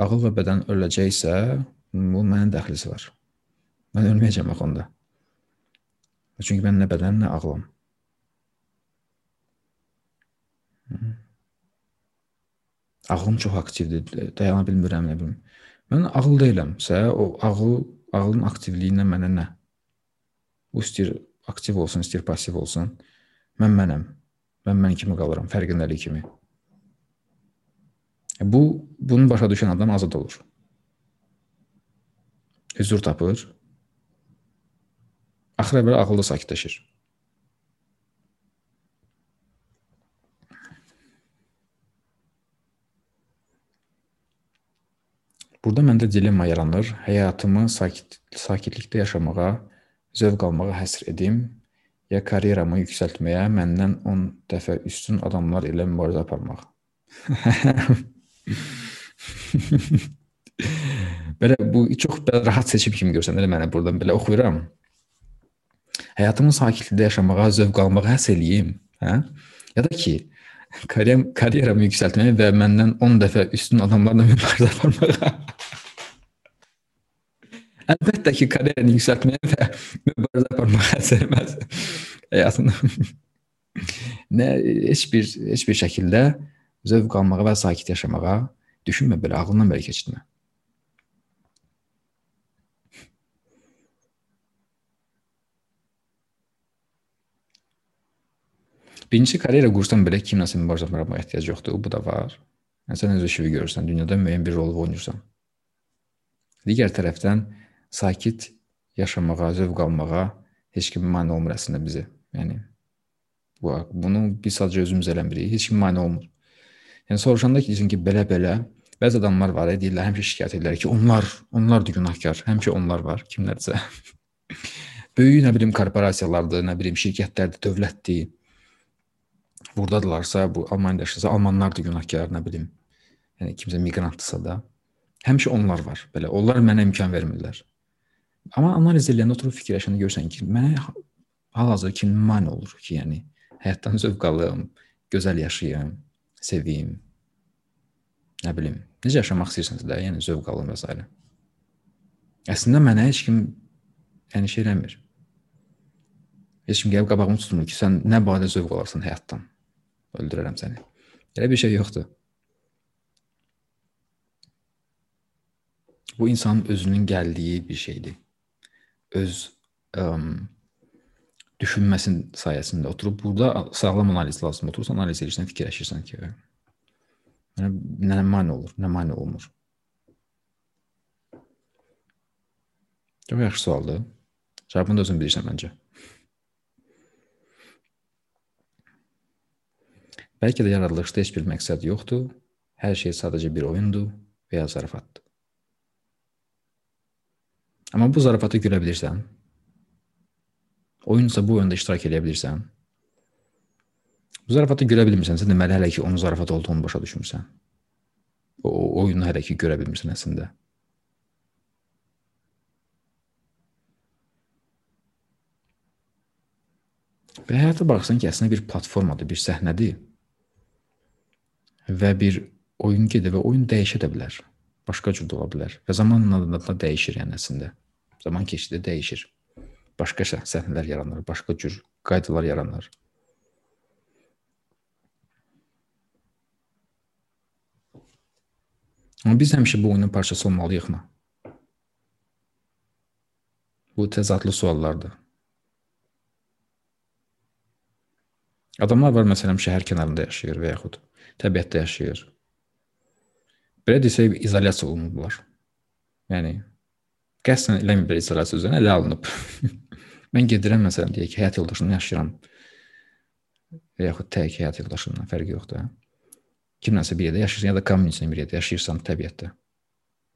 ağıl və bədən öləcəksə, bu mənin dəxlisi var. Mən ölməyəcəm axı onda. Çünki mən nə bədənəm, nə ağlım. Ağlım çox aktivdir, dayana bilmirəm, nə bilim. Mən ağıl deyiləmsə, o ağıl, ağlın aktivliyindən mənə nə? Bu istəyir aktiv olsun, istəyir passiv olsun. Mən mənəm. Mən mən kimi qalıram, fərqindəlik kimi. Bu bunu başa düşən adam azad olur. Hüzur tapır, Axıra belə ağılda sakitləşir. Burada məndə dilemma yaranır. Həyatımı sakit sakitlikdə yaşamağa, zövq almağa həsr edim, ya karyeramı yüksəltməyə, məndən 10 dəfə üstün adamlar ilə mübarizə aparmaq. [laughs] belə bu çox belə rahat seçim kimi görsənir mənə burdan belə oxuyuram. Həyatımı sakitlikdə yaşamağa, zövq almağa həsr eləyim, hə? Ya da ki, karyeram karyeramı yüksəltməyə və məndən 10 dəfə üstün adamlarla mübarizə aparmağa. Əlbəttə ki, karyeranı yüksəltməyə və mübarizə aparmağa həsr etməz. Həyatında nə heç bir heç bir şəkildə zövq almağa və sakit yaşamağa düşünmə belə, ağlından belə keçirtmə. Birinci karyera qursan belə kimləsə mübarizə aparmağa ehtiyac yoxdur. Bu da var. Yəni, sən öz işini görürsən, dünyada müəyyən bir rol oynayırsan. Digər tərəfdən sakit yaşamağa, zövq almağa heç kim mane olmur əslində bizə. Yəni bu bunu biz sadəcə özümüz eləmirik. Heç kim mane olmur. Yəni soruşanda ki, ki belə-belə bəzi adamlar var, deyirlər, həmişə şikayət edirlər ki, onlar, onlar da günahkar. Həmişə onlar var, kimlərsə. [laughs] Böyük nə bilim korporasiyalardır, nə bilim şirkətlərdir, dövlətdir. Burdadılarsa, bu Almaniyada yaşasa, almanlar da günahkar, nə bilim. Yəni kimsə miqrantdırsa da, həmişə onlar var. Belə onlar mənə imkan vermirlər. Amma analiz edəndə oturub fikirləşəndə görsən ki, mənə hal-hazırda kim mane olur ki, yəni həyatdan [laughs] zövq alım, gözəl yaşayım, sevim. Nə bilim, necə yaşamaq istəyirsiniz də, yəni zövq alın və s. Əslində mənə heç kim yəni şey eləmir. Heç kim gəlib qabağımı tutmur ki, sən nə barədə zövq alarsan həyatdan. Öldürərəm səni. Elə bir şey yoxdur. Bu insanın özünün gəldiyi bir şeydir. Öz ə, düşünməsin sayəsində oturub burada sağlam analiz lazımdır. Oturursan analiz edirsən, fikirləşirsən ki, mənə nə mane olur, nə mane olmur. Çox yaxşı sualdır. Cavabını da özün bilirsən məncə. Bəlkə də yaradılışda heç bir məqsəd yoxdur. Hər şey sadəcə bir oyundur və ya zarafatdır. Amma bu zarafatı gülə bilirsən. Oyunsa bu oyunda iştirak edə bilirsən. Bu zarafatı görə bilmirsənsə, deməli hələ ki onun zarafat olduğunu başa düşmürsən. O, o oyunu hələ ki görə bilmirsən əslində. Və həyata baxsan ki, əslində bir platformadır, bir səhnədir. Və bir oyun gedir və oyun dəyişə də bilər. Başqa cür də ola bilər. Və zamanla da dəyişir yəni əslində. Zaman keçdikcə dəyişir başqa səhnələr yaranır, başqa cür qaydalar yaranır. Amma biz həmişə bu oyunun parçası olmalıyıq mı? Bu təzadlı suallardır. Adamlar var məsələn şəhər kənarında yaşayır və yaxud təbiətdə yaşayır. Belə desək izolyasiya olunublar. Yəni qəsdən eləmir izolyasiya üzrə ələ alınıb. [laughs] Mən gedirəm məsələn deyək həyat yoldaşımla yaşayıram. Və yaxud tək həyat yoldaşımla fərqi yoxdur. Kimləsə bir yerdə yaşayırsan ya da kommunistlə bir yerdə yaşayırsan təbiətdə.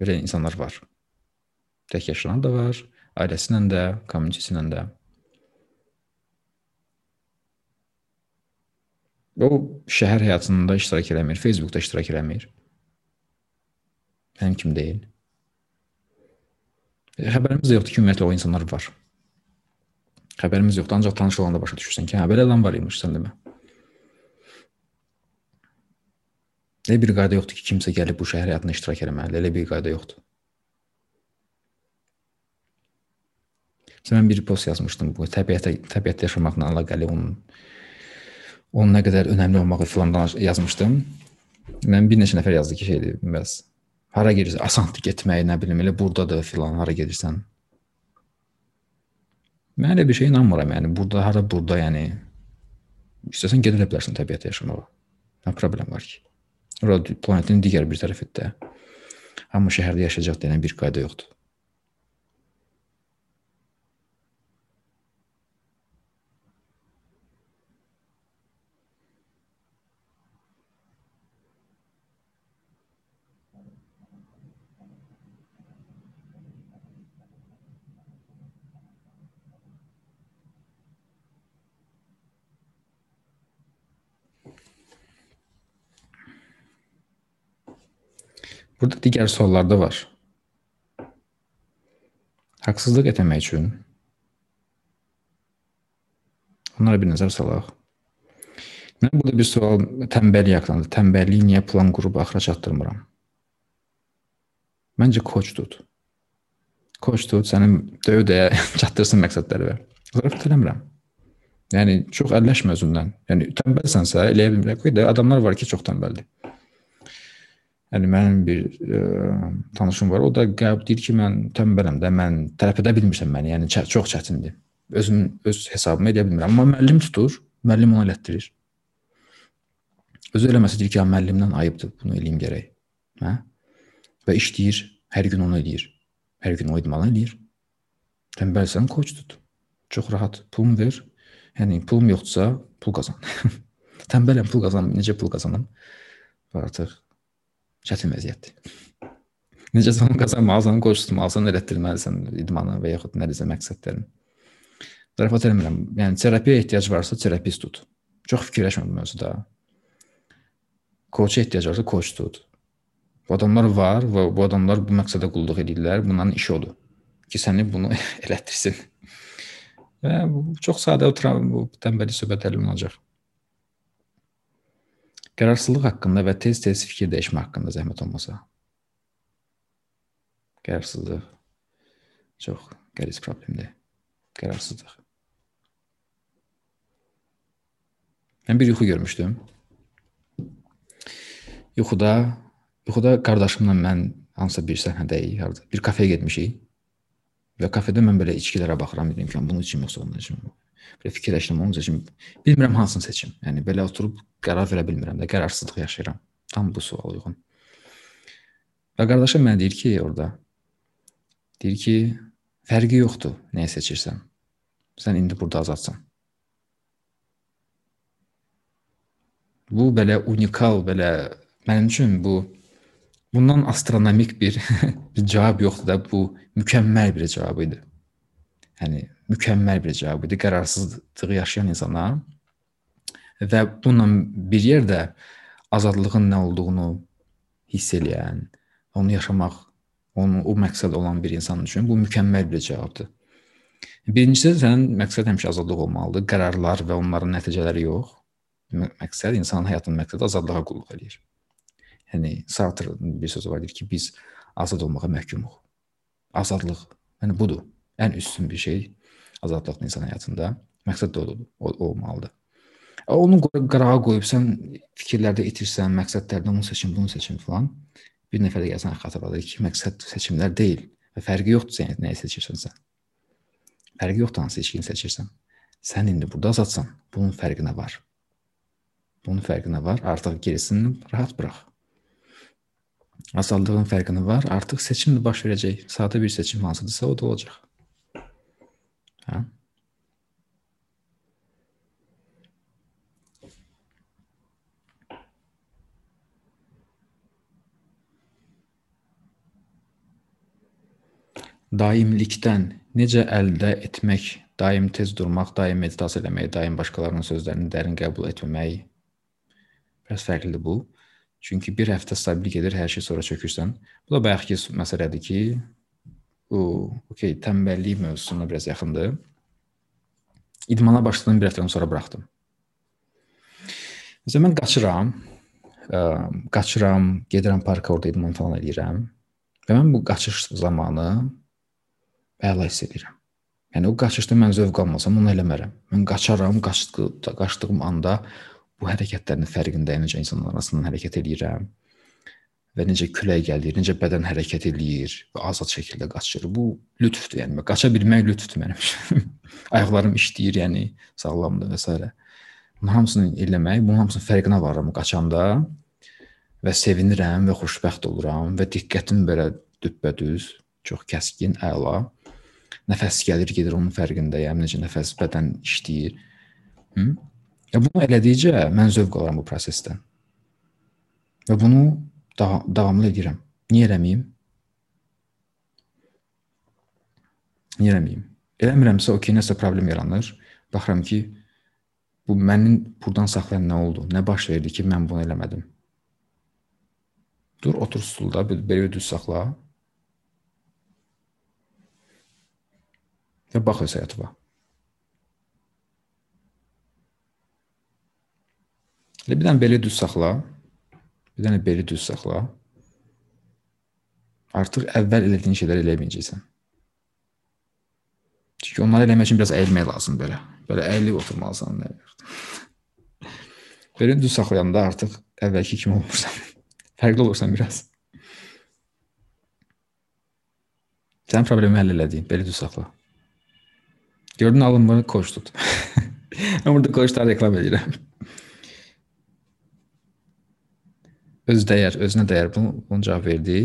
Belə insanlar var. Tək yaşayan da var, ailəsi ilə də, kommunistisi ilə də. O şəhər həyatında iştirak eləmir, Facebookda iştirak eləmir. Mənim kimi deyil. Xəbərimiz də yoxdur ki, ümumiyyətlə o insanlar var. Xəbərimiz yoxdur, ancaq tanış olanda başa düşürsən ki, hə belə adam var imiş sən demə. Elə bir qayda yoxdur ki, kimsə gəlib bu şəhər həyatına iştirak etməlidir. Elə bir qayda yoxdur. Mən bir post yazmışdım bu təbiətə təbiətdə yaşamaqla əlaqəli onun onun nə qədər önəmli olmağı filandan yazmışdım. Mən bir neçə nəfər yazdı ki, şeydir, bəs hara gedirsən, asandır getmək, nə bilim, elə burdadır filan, hara gedirsən. Mən elə bir şey inanmıram. Yəni burada hara burada, yəni istəsən gedə bilərsən təbiətdə yaşamağa. Nə problem var ki? Ora planetin digər bir tərəfində. Amma şəhərdə yaşayacaq deyilən bir qayda yoxdur. Burada digər suallar da var. Haqsızlıq etməmək üçün onlara bir nəzər salaq. Mən burada bir sual tənbəllik haqqındadır. Tənbəlliyi niyə plan qurub axıra çatdırmıram? Məncə coach tut. Coach tut sənin döyə-döyə [laughs] çatdırsın məqsədləri. Zarafat eləmirəm. Yəni çox əlləşmə özündən. Yəni tənbəlsənsə eləyə bilmirək. Qoy da adamlar var ki, çox tənbəldir. Yəni mənim bir ə, e, tanışım var. O da qəbul deyir ki, mən tənbələm də, mən tərəf edə bilmirəm məni. Yəni çə çox çətindir. Özüm öz hesabımı edə bilmirəm. Amma müəllim tutur, müəllim ona elətdirir. Özü eləməsə deyir ki, ya müəllimdən ayıbdır, bunu eləyim gərək. Hə? Və işləyir, hər gün onu eləyir. Hər gün o idmanı eləyir. Tənbəlsən, koç tut. Çox rahat pulum ver. Yəni pulum yoxdursa, pul qazan. [laughs] Tənbələm, pul qazanım. Necə pul qazanım? Artıq çətin vəziyyətdir. Necə onu qazanmalısan, qoşulmalısan, elətdirməlisən idmanı və yaxud nədirsə məqsədlərini. Zarafat eləmirəm. Yəni terapiyaya ehtiyac varsa, terapist tut. Çox fikirləşmə bu mövzuda. Koça ehtiyac varsa, koç tut. Bu adamlar var və bu adamlar bu məqsədə qulluq edirlər. Bunların işi odur ki, səni bunu elətdirsin. Və bu çox sadə bu tənbəllik söhbətləri olacaq. Qərarsızlıq haqqında və tez-tez fikir dəyişmə haqqında zəhmət olmasa. Qərarsızlıq çox qəliz problemdir. Qərarsızlıq. Mən bir yuxu görmüşdüm. Yuxuda, yuxuda qardaşımla mən hansısa bir səhnədəyik, harda bir kafeyə getmişik. Və kafedə mən belə içkilərə baxıram, dedim ki, bunu içim yoxsa onu içim. Belə fikirləşdim, onun üçün bilmirəm hansını seçim. Yəni belə oturub qərar verə bilmirəm də, qərarsızlıq yaşayıram. Tam bu sual uyğun. Və qardaşım mənə deyir ki, orada deyir ki, fərqi yoxdur nəyi seçirsən. Sən indi burada azadsan. Bu belə unikal, belə mənim üçün bu bundan astronomik bir [laughs] bir cavab yoxdur da, bu mükəmməl bir cavab idi. Yəni mükəmməl bir cavab idi qərarsızlığı yaşayan insana və bununla bir yerdə azadlığın nə olduğunu hiss eləyən, onu yaşamaq, onu o məqsəd olan bir insan üçün bu mükəmməl bir cavabdır. Birincisi sənin məqsəd həmişə azadlıq olmalıdır. Qərarlar və onların nəticələri yox. Məqsəd insanın həyatının məqsədi azadlığa qulluq eləyir. Yəni Sartre'ın bir sözü var deyir ki, biz azad olmağa məhkumuq. Azadlıq, yəni budur. Ən üstün bir şey azadlıqdır insan həyatında. Məqsəd də odur, o, olmalıdır. Onu qırağa qoyub sən fikirlərdə itirsən, məqsədlərdə onu seçim, bunu seçim filan. Bir nəfər də gəlsən xatırladır ki, məqsəd seçimlər deyil və fərqi yoxdur sən nəyi seçirsən sən. Fərqi yoxdur hansı ilişkini seçirsən. Sən indi burada azadsan. Bunun fərqinə var. Bunun fərqinə var. Artıq gerisini rahat burax. Azadlığın fərqinə var. Artıq seçim də baş verəcək. Sadə bir seçim hansıdırsa o da olacaq. Hə? Daimlikdən necə əldə etmək, daim tez durmaq, daim meditasiya eləmək, daim başqalarının sözlərini dərin qəbul etməmək biraz fərqlidir bu. Çünki bir həftə stabil gedir, hər şey sonra çökürsən. Bu da bayaqki məsələdir ki, okey, tənbəllik mövzusuna biraz yaxındır. İdmana başladım, bir həftədən sonra buraxdım. Məsələn, mən qaçıram, ə, qaçıram, gedirəm parka, orada idman falan edirəm. Və mən bu qaçış zamanı əla hiss edirəm. Yəni o qaçışda mən zövq almasam onu eləmərəm. Mən qaçaram, qaçdı, qaçdığım anda bu hərəkətlərin fərqindəyəm, necə insanlar arasından hərəkət edirəm və necə külək gəlir, necə bədən hərəkət eləyir və azad şəkildə qaçır. Bu lütfdür, yəni qaça bilmək lütfdür mənim üçün. [laughs] Ayaqlarım işləyir, yəni sağlamdır və s. Bunun hamısını eləmək, bunun hamısının fərqinə varıram qaçanda və sevinirəm və xoşbəxt oluram və diqqətim belə düppədüz, çox kəskin, əla nəfəs gəlir, gedir onun fərqindəyəm, necə nəfəs bədən işləyir. Hı? Ya bunu elədikcə mən zövq alıram bu prosesdən. Və bunu davamlı edirəm. Niyə eləməyim? Niyə eləməyim? Eləmirəmsə, okey, nəsə problem yaranır. Baxıram ki, bu məni burdan saxlayan nə oldu? Nə baş verdi ki, mən bunu eləmədim? Dur, otur stulda, belə düz saxla. Və bax öz həyatıma. Bir dənə belə düz saxla. Bir dənə belə düz saxla. Artıq əvvəl elədiyin şeyləri eləməyəcəksən. Çünki onları eləmək üçün biraz əyilmək lazımdır belə. Belə əyilib oturmalısan. Belə düz saxlayanda artıq əvvəlki kimi olmursan. [laughs] Fərqli olursan biraz. Sən problemi həll elədin. Belə düz saxla. Gördün alınmır, koç tut. [laughs] Mən burada koçları reklam edirəm. Öz dəyər, özünə dəyər bunu, bunu cavab verdi.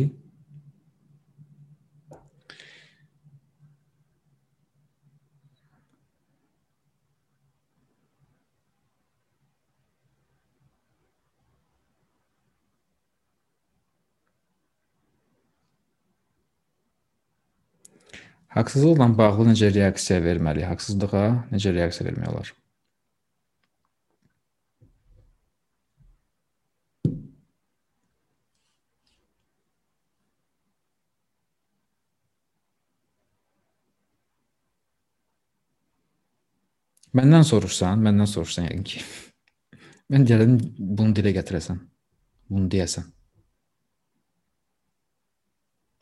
Haqsızlıqla bağlı necə reaksiya verməli? Haqsızlığa necə reaksiya vermək olar? Məndən soruşsan, məndən soruşsan yəqin ki. [laughs] Mən deyərdim bunu dilə gətirəsən. Bunu deyəsən.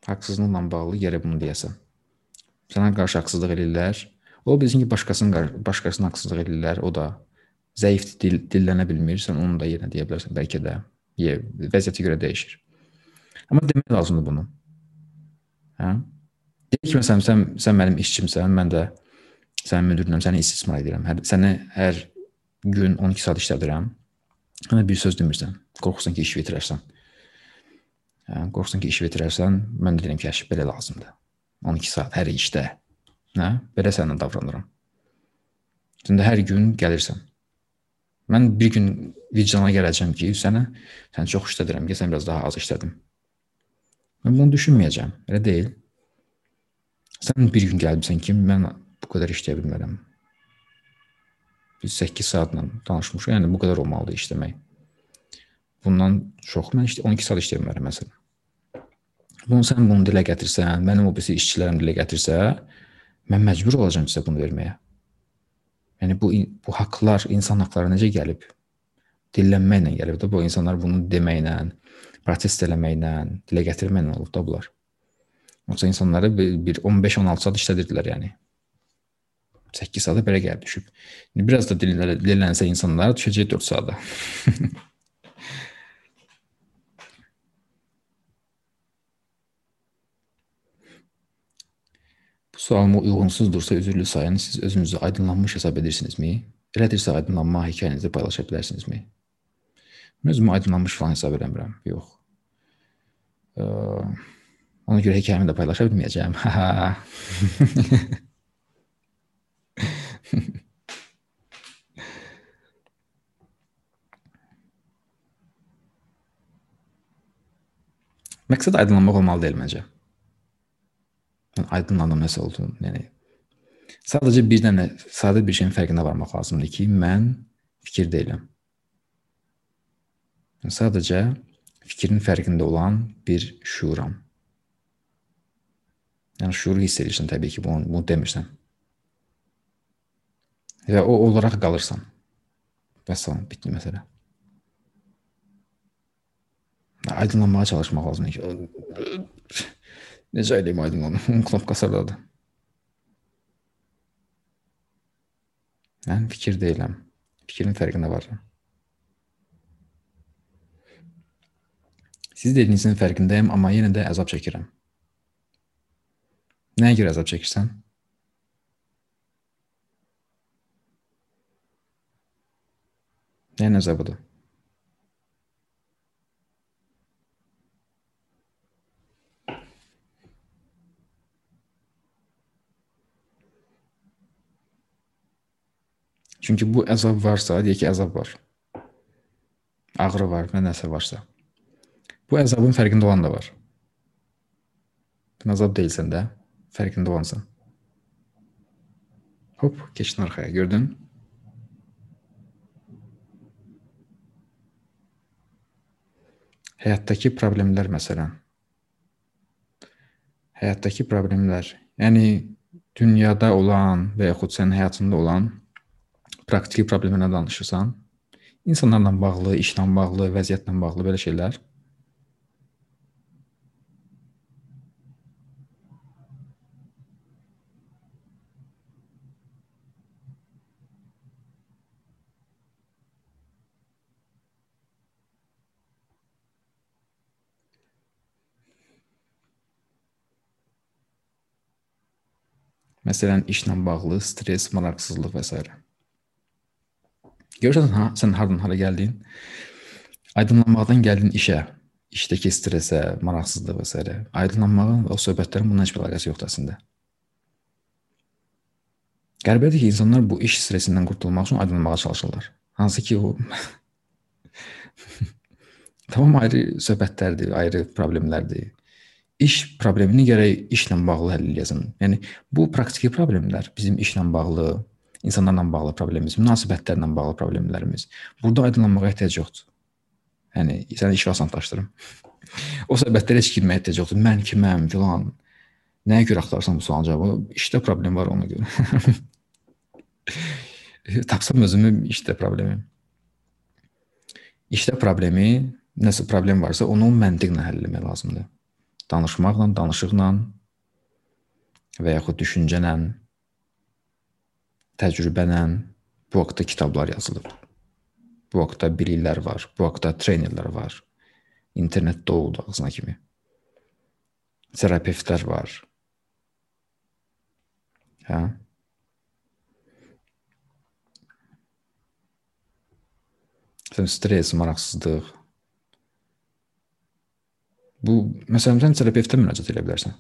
Haqsızlıqla bağlı yerə bunu deyəsən. Sənə qarşı haqsızlıq eləyirlər. O bilsin ki, başqasının başqasına haqsızlıq eləyirlər. O da zəif dil, dillənə bilmir. Sən onu da yenə deyə bilərsən bəlkə də. Vəziyyətə görə dəyişir. Amma demək lazımdır bunu. Hə? Deyək ki, məsələn, sən, sən mənim işçimsən, mən də sənin müdirinəm, səni istismar edirəm. Hər, səni hər gün 12 saat işlədirəm. Mənə bir söz demirsən. Qorxursan ki, iş bitirərsən. Hə, qorxursan ki, iş bitirərsən, mən də deyirəm ki, əşi belə lazımdır. 12 saat hər işdə. Nə? Belə sənlə davranıram. Sən də hər gün gəlirsən. Mən bir gün vicdana gələcəm ki, sənə sən çox işlədirəm, ki, sən biraz daha az işlədim. Mən bunu düşünməyəcəm. Elə deyil. Sən bir gün gəlibsən ki, mən bu qədər işləyə bilmərəm. Biz 8 saatla danışmışıq. Yəni bu qədər olmalıdır işləmək. Bundan çox mən işte 12 saat işləyə bilmərəm məsələn. Bunu sən bunu dilə gətirsən, mənim o birisi işçilərim dilə gətirsə, mən məcbur olacağam sizə bunu verməyə. Yəni bu bu haqqlar, insan haqqları necə gəlib? Dillənməklə gəlib də bu insanlar bunu deməklə, protest eləməklə, dilə gətirməklə olub da bunlar. Yoxsa insanları bir 15-16 saat işlədirdilər yəni. 8 saata belə gəlib düşüb. İndi biraz da dillənsə insanlar düşəcək 4 saata. [laughs] Sualıma uyğunsuzdursa üzürlü sayın, siz özünüzü aydınlanmış hesab edirsinizmi? Elədirsə aydınlanma hekayənizi paylaşa bilərsinizmi? Mən özümü aydınlanmış falan hesab eləmirəm. Yox. Ee, ona görə hekayəmi də paylaşa bilməyəcəm. [laughs] [laughs] Məqsəd aydınlanmaq olmalı deyil məncə aydınlandım nəsə olduğunu. Yəni sadəcə bir dənə sadə bir şeyin fərqinə varmaq lazımdır ki, mən fikir deyiləm. Yəni, sadəcə fikrin fərqində olan bir şuuram. Yəni şuuru hiss edirsən təbii ki, bunu, bunu demirsən. Və o olaraq qalırsan. Vəssalam, bitdi məsələ. Aydınlanmağa çalışmaq lazımdır Necə eləyim aydın onu? Onun knopkası oradadır. Mən fikir deyiləm. Fikrin fərqində varım. Siz dediyinizin fərqindəyəm, amma yenə də əzab çəkirəm. Nəyə görə əzab çəkirsən? Nəyin əzabıdır? Çünki bu əzab varsa, deyək ki, əzab var. Ağrı var və nəsə varsa. Bu əzabın fərqində olan da var. Sən əzab deyilsən də, fərqində olansan. Hop, keçdin arxaya, gördün? Həyatdakı problemlər məsələn. Həyatdakı problemlər, yəni dünyada olan və yaxud sənin həyatında olan praktiki problemlərdən danışırsan, insanlarla bağlı, işlə bağlı, vəziyyətlə bağlı belə şeylər. Məsələn, işlə bağlı stress, maraqsızlıq və s. Görürsən ha, sən hardan hara gəldin? Aydınlanmaqdan gəldin işə, işdəki stressə, maraqsızlıq və s. Aydınlanmağın və o söhbətlərin bununla heç bir əlaqəsi yoxdur əslində. Qəribədir ki, insanlar bu iş stresindən qurtulmaq üçün aydınlanmağa çalışırlar. Hansı ki o [laughs] tamam ayrı söhbətlərdir, ayrı problemlərdir iş problemini gərək işlə bağlı həll edəsən. Yəni bu praktiki problemlər bizim işlə bağlı, insanlarla bağlı problemimiz, münasibətlərlə bağlı problemlərimiz. Burada aydınlanmağa ehtiyac yoxdur. Yəni səni işi asanlaşdırım. o söhbətlərə heç girməyə ehtiyac yoxdur. Mən kiməm filan. Nəyə görə axtarırsan bu sualın cavabı? İşdə problem var ona görə. [laughs] Tapsam özümü işdə problemi. İşdə problemi, nəsə problem varsa, onu məntiqlə həll etmək lazımdır danışmaqla, danışıqla və yaxud düşüncənlə, təcrübənlə bu haqqda kitablar yazılıb. Bu haqqda biliklər var, bu haqqda trenerlər var. İnternetdə oldu ağzına kimi. Terapevtlər var. Hə? Sən stres, maraqsızlıq, Bu məsələn sən terapeutə müraciət edə bilərsən.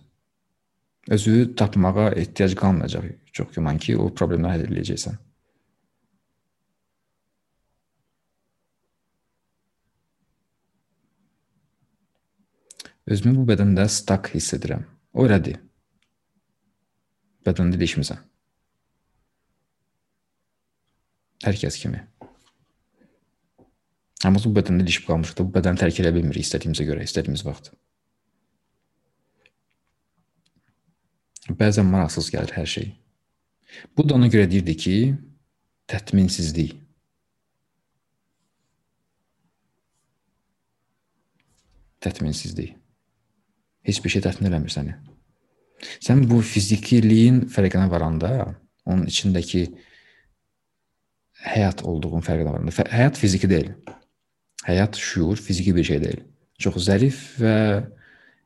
Özü tapmağa ehtiyac qalmayacaq. Çox güman ki, o problemləri həll edəcəksən. Özümü bu bədəndə stak hiss edirəm. O elədir. Bədəndə değişmisən. Hər kəs kimi. Amma bu bədəndə ilişib qalmışıq da, bu bədəni tərk edə bilmirik istədiyimizə görə, istədiyimiz vaxt. Bəzən maraqsız gəlir hər şey. Bu da ona görə deyirdi ki, tətminsizlik. Tətminsizlik. Heç bir şey təmin eləmir səni. Sən bu fizikiliyin fərqinə varanda, onun içindəki həyat olduğun fərqinə varanda, həyat fiziki deyil. Həyat şuur fiziki bir şey deyil. Çox zərif və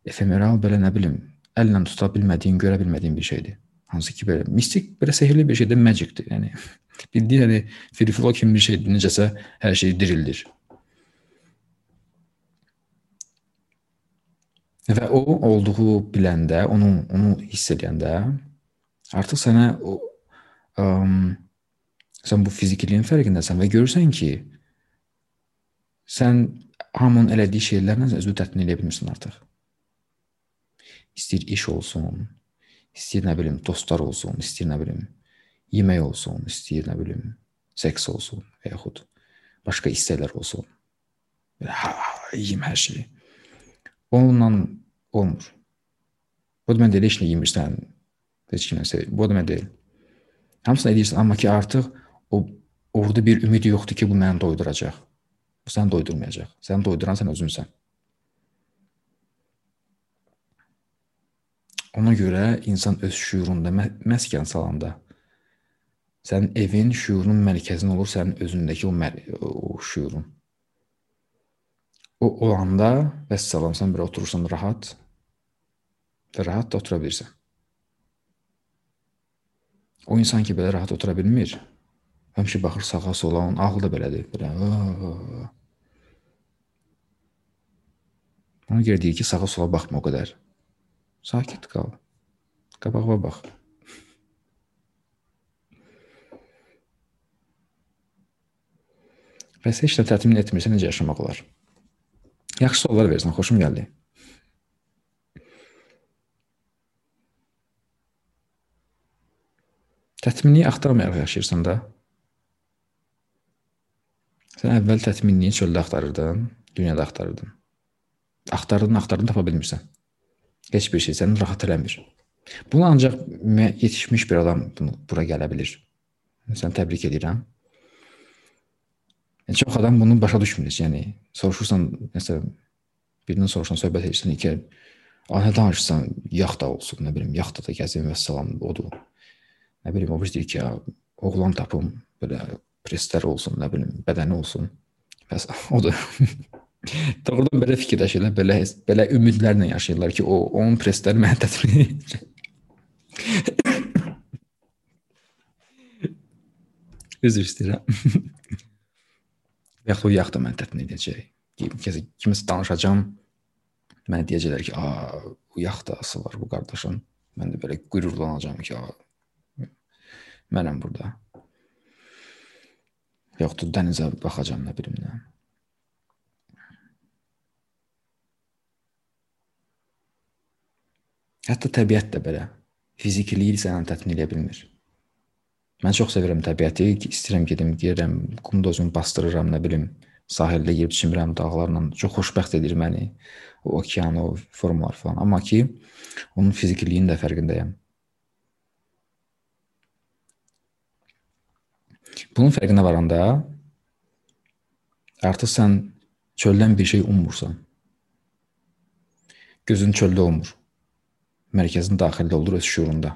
efemeral belə nə bilim, əllə tuta bilmədiyin, görə bilmədiyin bir şeydir. Hansı ki belə mistik, belə sehrli bir şeydir, magicdir. Yəni [laughs] bildiyin yəni free flow kimi bir şeydir. Necəsə hər şey dirildir. Və o olduğu biləndə, onu onu hiss edəndə artıq sənə o ə, sən bu fizikiliyin fərqindəsən və görürsən ki, sən hamının elədiyi şeylərlə özünü təmin edə bilmirsən artıq. İstəyir iş olsun, istəyir nə bilim dostlar olsun, istəyir nə bilim yemək olsun, istəyir nə bilim seks olsun və yaxud başqa istəklər olsun. Belə ha, yeyim hər şeyi. Onunla olmur. Bu da mən deyil, heç nə yemirsən, heç sevir. Bu da mən deyil. Hamısını edirsən, amma ki artıq o orada bir ümid yoxdur ki, bu məni doyduracaq. Bu səni doydurmayacaq. Səni doyduran sən özünsən. Ona görə insan öz şuurunda məskən salanda sənin evin şuurunun mərkəzində olur sənin özündəki o, o şuurun. O olanda vəssalam sən bir oturursan rahat və rahat da otura bilirsən. O insan ki belə rahat otura bilmir, Həmişə baxır sağa sola, onun ağlı da belədir. Belə. Ona görə deyir ki, sağa sola baxma o qədər. Sakit qal. Qabağa bax. Bəs heç nə təmin etmirsə necə yaşamaq olar? Yaxşı suallar versən, xoşum gəldi. Təminliyi axtarmayaraq yaşayırsan da. Sən əvvəl təminliyi çöldə axtarırdın, dünyada axtarırdın. Axtardın, axtardın tapa bilmirsən. Heç bir şey səni rahat eləmir. Bunu ancaq yetişmiş bir adam bunu bura gələ bilər. Sən təbrik edirəm. Yəni, çox adam bunu başa düşmür. Yəni soruşursan, məsələn, birindən soruşsan, söhbət edirsən ki, "A, nə danışırsan? Yaxta olsun, nə bilim, yaxtada gəzim və salam odur." Nə bilim, o bir deyir ki, ya, oğlan tapım, belə preslər olsun, nə bilim, bədəni olsun. Bəs [laughs] odur. [laughs] Doğrudan belə fikirləşirlər, belə belə ümidlərlə yaşayırlar ki, o onun presləri mənə edəcək. Üzr istəyirəm. Yaxud o yaxda mən tətin edəcək. Kimisə danışacağam. Mənə deyəcəklər ki, "A, bu yaxdası var bu qardaşın." Mən də belə qürurlanacağam ki, "A, mənəm burada." Yoxdur, dənizə baxacağam nə bilim nə. Hətta təbiət də belə fizikiliyi səni təmin edə bilmir. Mən çox sevirəm təbiəti. İstəyirəm gedim, gedirəm, qumda özümü bastırıram, nə bilim, sahildə yerib çimirəm dağlarla. Çox xoşbəxt edir məni o okean, o formalar falan. Amma ki, onun fizikiliyinin də fərqindəyəm. Bunun fərqinə varanda artıq sən çöldən bir şey ummursan. Gözün çöldə olmur mərkəzin daxilində olur öz şuurunda.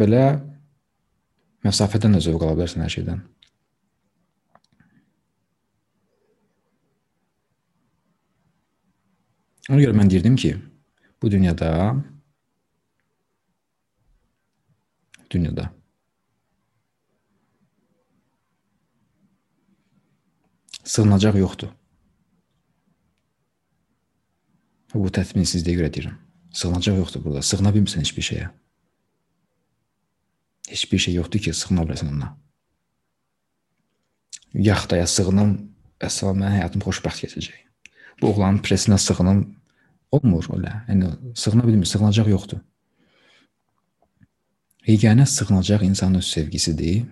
Belə məsafədən də zövq ala bilərsən hər şeydən. Ona görə mən deyirdim ki, bu dünyada dünyada sığınacaq yoxdur. Bu tətbinsizliyə görə deyirəm. Sığınacaq yoxdur burada. Sığına bilmirsən heç bir şeyə. Heç bir şey yoxdur ki, sığına biləsən ona. Yaxtaya sığınım, əsas mənim həyatım xoşbəxt keçəcək. Bu oğlanın presinə sığınım olmur elə. Yəni sığına bilmir, sığınacaq yoxdur. Yeganə sığınacaq insanın öz sevgisidir.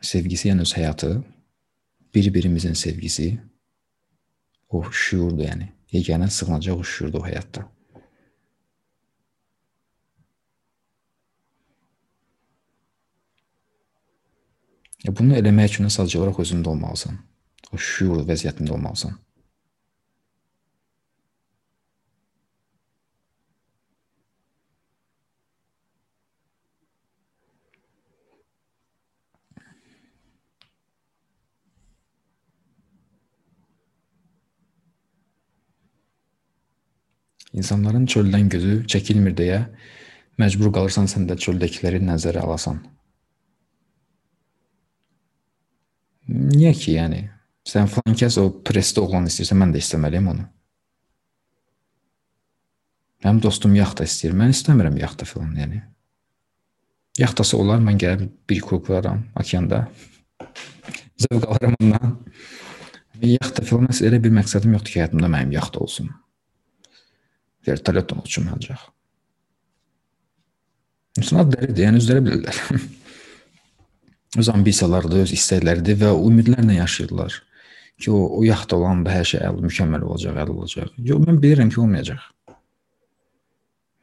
Sevgisi yəni öz həyatı, bir-birimizin sevgisi, o şuurdur yəni. Yeganə sığınacaq o şuurdur o həyatda. Ya bunu eləmək üçün sadəcə olaraq özündə olmalısan. O şuur vəziyyətində olmalısan. İnsanların çöldən gözü çəkilmir deyə məcbur qalırsan sən də çöldəkiləri nəzərə alasan. Niyə ki, yəni sən falan kəs o presdə oğlan istəyirsən, mən də istəməliyəm onu. Mənim dostum yaxta istəyir, mən istəmirəm yaxta filan, yəni. Yaxtası olar, mən gəlib bir vuraram okeanda. Zövq alaram ondan. Yaxta filan elə bir məqsədim yoxdur ki, həyatımda mənim yaxta olsun vertolyotla uçum ancaq. İnsanlar dəlidir, yəni özləri bilirlər. [laughs] öz ambisiyalarıdır, öz istəkləridir və ümidlərlə yaşayırlar ki, o, o yaxda olanda hər şey əl mükəmməl olacaq, əl olacaq. Yox, mən bilirəm ki, olmayacaq.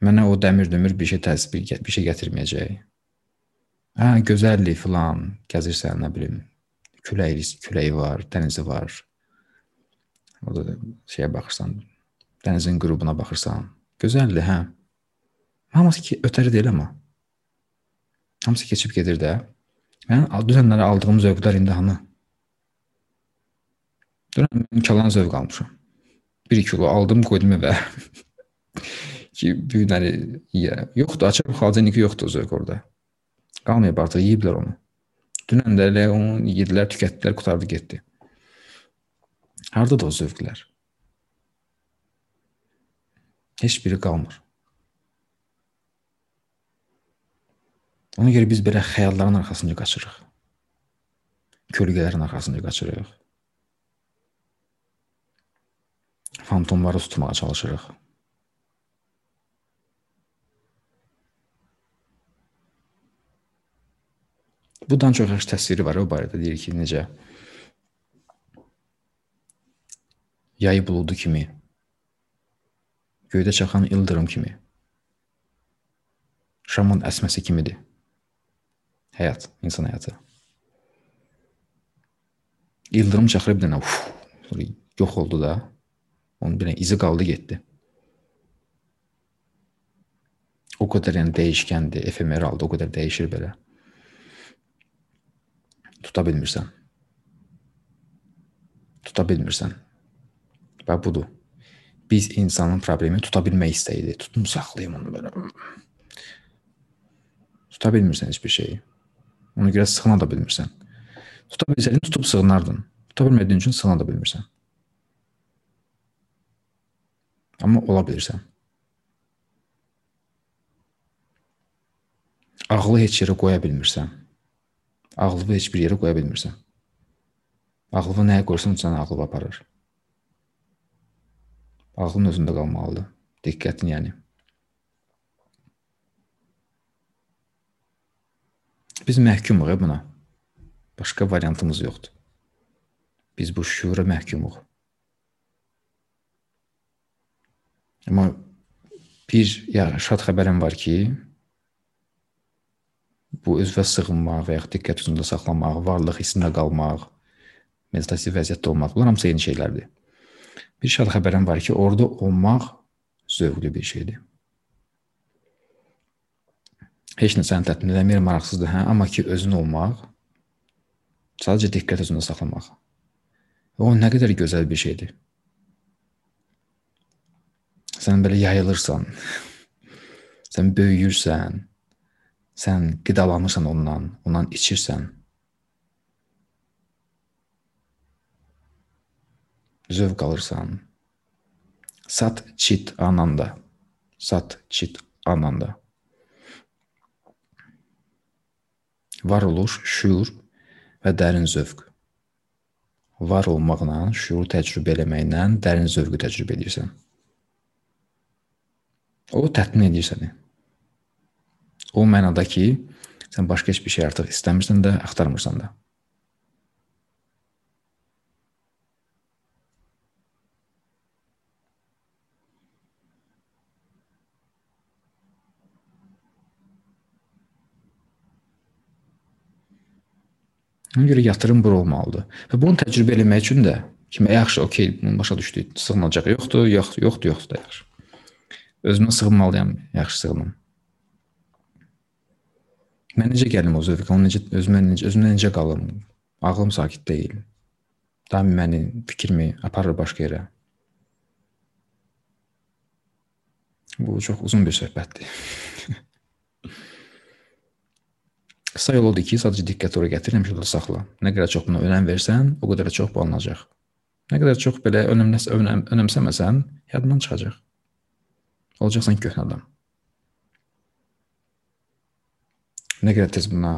Mənə o dəmir-dömür bir şey təsir bir şey gətirməyəcək. Hə, gözəllik filan, gəzirsən, nə bilim, küləyi, küləyi var, dənizi var. O da şeyə baxırsan, dənizin qürubuna baxırsan, gözəldir, hə. Hamısı ki, ötəri deyil amma. Hamısı keçib gedir də. Mən dünənlərə aldığım zövqlər indi hanı? Dünən mən kalan zövq almışam. 1 kilo aldım, qoydum evə. [laughs] ki, bu günləri yeyərəm. Yoxdur, açıq xalcaniki yoxdur zövq orada. Qalmayıb artıq yeyiblər onu. Dünən də elə onu yedilər, tükətdilər, qutardı, getdi. Hardadır o zövqlər? Heç biri qalmır. Ona görə biz belə xəyalların arxasınca qaçırıq. Kölgələrin arxasınca qaçırıq. Fantomları tutmağa çalışırıq. Bundan çox yaxşı təsviri var o barədə deyir ki, necə yay buludu kimi göydə çaxan ildırım kimi, şamın əsməsi kimidir. Həyat, insan həyatı. İldırım çaxır bir dənə uf, yox oldu da. Onun bir izi qaldı getdi. O qədər yəni dəyişkəndir, efemeraldır, o qədər dəyişir belə. Tuta bilmirsən. Tuta bilmirsən. Və budur. Biz insanın problemi tuta bilmək istəyidir. Tutum saxlayım onu belə. Tuta bilmirsən heç bir şeyi. Ona görə sığına da bilmirsən. Tuta bilsəydin, tutub sığınardın. Tuta bilmədiyin üçün sığına da bilmirsən. Amma ola bilirsən. Ağlı heç yerə qoya bilmirsən. Ağlını heç bir yerə qoya bilmirsən. Ağlını nəyə qoysan, səni ağlı aparır. Ağlın özündə qalmalıdır. Diqqətin yəni. Biz məhkumuq buna. Başqa variantımız yoxdur. Biz bu şüura məhkumuq. Amma bir ya şad xəbərim var ki, bu özünə sığınmaq və ya diqqət üzündə saxlamaq, varlıq hissində qalmaq, meditativ vəziyyətdə olmaq, bunlar hamısı eyni şeylərdir. Bir şad xəbərim var ki, orada olmaq zövqlü bir şeydir. Heç nə səni təmin eləmir, maraqsızdır, hə, amma ki özün olmaq, sadəcə diqqət özündə saxlamaq. O nə qədər gözəl bir şeydir. Sən belə yayılırsan. Sən böyüyürsən. Sən qidalanırsan ondan, ondan içirsən. Zövq alırsan. Sat çit ananda. Sat çit ananda. Varoluş, şuur və dərin zövq. Var olmaqla, şuuru təcrübə eləməklə dərin zövqü təcrübə edirsən. O təmin edir səni. O mənada ki, sən başqa heç bir şey artıq istəmirsən də, axtarmırsan da. Ona görə yatırım bura olmalıdır. Və bunu təcrübə eləmək üçün də kimi yaxşı, okey, bunu başa düşdük. Sığınacaq yoxdur, yox, yoxdur, yoxdur da yaxşı. Özümə sığınmalıyam, yaxşı sığınım. Mən necə gəlim o zövqə, necə özümə necə özümlə necə qalım? Ağlım sakit deyil. Daim məni fikrimi aparır başqa yerə. Bu çox uzun bir söhbətdir. [laughs] Qısa yol odur ki, sadəcə diqqəti ora gətir, həmişə orada saxla. Nə qədər çox buna önəm versən, o qədər çox bu alınacaq. Nə qədər çox belə önəmləs önəm, önəmsəməsən, yadından çıxacaq. Olacaqsan köhnə adam. Nə qədər tez buna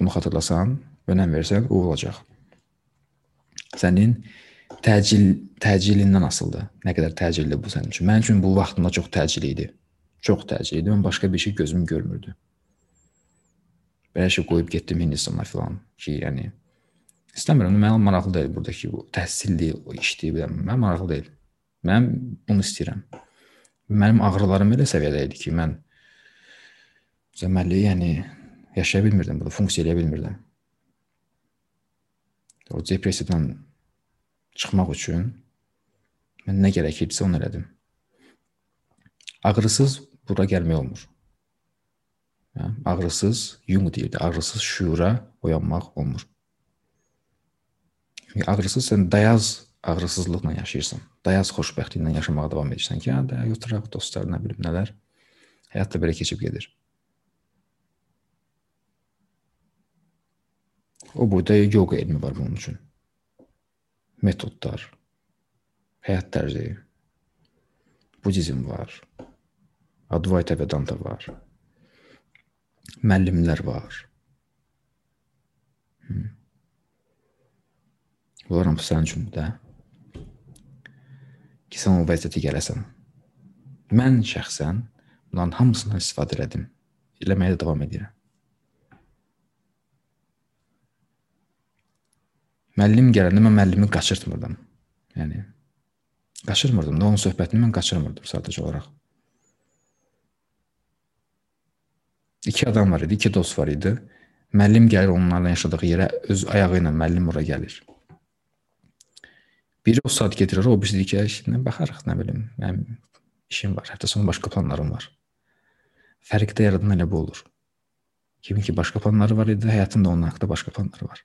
bunu xatırlasan, önəm versən, o olacaq. Sənin təcil təcilindən asılıdır. Nə qədər təcilli bu sənin üçün. Mənim üçün bu vaxtımda çox təcili idi. Çox təcili idi. Mən başqa bir şey gözüm görmürdü. Belə şey qoyub getdim Hindistana filan ki, yəni istəmirəm. Mənə maraqlı deyil burdakı bu təhsilli o işdir, mənə maraqlı deyil. Mən bunu istəyirəm. Mənim ağrılarım elə səviyyədə idi ki, mən deməli, yəni yaşaya bilmirdim, burada funksiya eləyə bilmirdim. O depressiyadan çıxmaq üçün mən nə gərəkirdisə onu elədim. Ağrısız bura gəlmək olmur. Hə? Ağrısız, Jung deyirdi, ağrısız şüura oyanmaq olmur. Çünki ağrısız sən dayaz ağrısızlıqla yaşayırsan. Dayaz xoşbəxtliklə yaşamağa davam edirsən ki, hə, də oturaq dostlar, nə bilim nələr. Həyat da belə keçib gedir. O boyda yoga elmi var bunun üçün. Metodlar, həyat tərzi, budizm var, Advaita Vedanta var müəllimlər var. Bunlar hamısı sənin üçündür də. Ki sən o vəziyyətə gələsən. Mən şəxsən bunların hamısından istifadə elədim. Eləməyə də davam edirəm. Müəllim gələndə mən müəllimi qaçırtmırdım. Yəni Qaçırmırdım da onun söhbətini mən qaçırmırdım sadəcə olaraq. İki adam var idi, iki dost var idi. Müəllim gəlir onlarla yaşadığı yerə öz ayağı ilə müəllim ora gəlir. Biri o saat getirir, o birisi deyir ki, işinə baxarıq, nə bilim, mənim işim var, həftə sonu başqa planlarım var. Fərq də yaradan elə bu olur. Kimin ki başqa planları var idi, həyatında onun haqqında başqa planları var.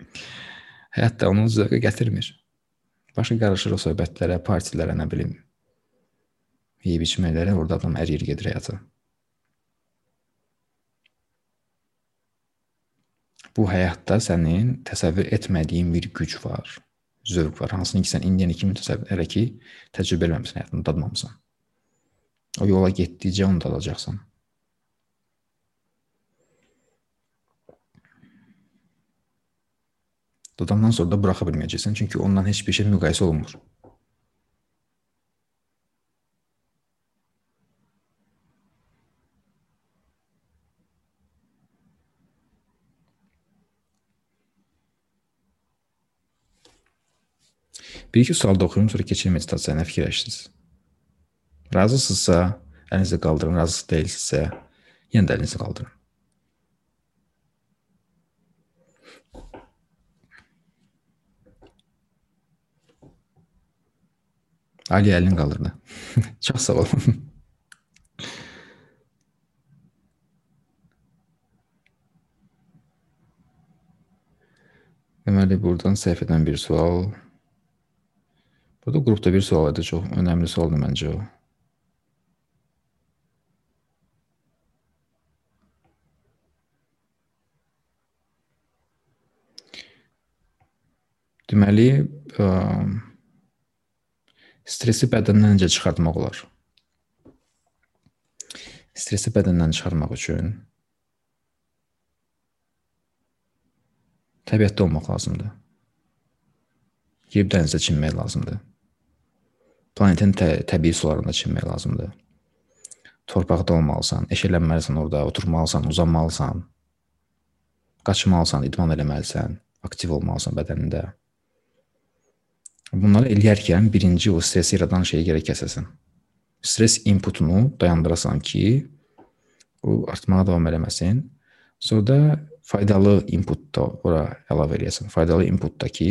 [laughs] Həyat da onu zövqə gətirmir. Başı qarışır o söhbətlərə, partilərə, nə bilim, yeyib içməklərə, orada adam əriyir gedir həyata. Bu həyatda sənin təsəvvür etmədiyin bir güc var, zövq var. Hansını ki sən indiyənə kimi təsəvvür elə ki, təcrübə eləmisən, həyatında dadmamısan. O yola getdikcə onu dadacaqsan. Dadandan sonra da buraxa bilməyəcəksən, çünki ondan heç bir şey müqayisə olunmur. Bir-iki sual da oxuyum, sonra keçin meditasiyaya. Nə fikirləşdiniz? Razısınızsa əlinizi qaldırın, razı deyilsinizsə yenə də əlinizi qaldırın. Ali əlini qaldırdı. [laughs] Çox sağ olun. [laughs] Deməli, buradan səhifədən bir sual. Burada qrupda bir sual idi, çox önəmli sualdır məncə o. Deməli, ə, stresi bədəndən necə çıxartmaq olar? Stresi bədəndən çıxarmaq üçün təbiətdə olmaq lazımdır. Yeyib dənizdə çimmək lazımdır. Planetin tə təbii sularında çimmək lazımdır. Torpaqda olmalısan, eşələnməlisən orada, oturmalısan, uzanmalısan. Qaçmalısan, idman eləməlisən, aktiv olmalısan bədənində. Bunları eləyərkən birinci o stresi yaradan şeyi gərək kəsəsən. Stres inputunu dayandırasan ki, o artmağa davam eləməsin. Sonra da faydalı input da ora əlavə eləyəsən. Faydalı input da ki,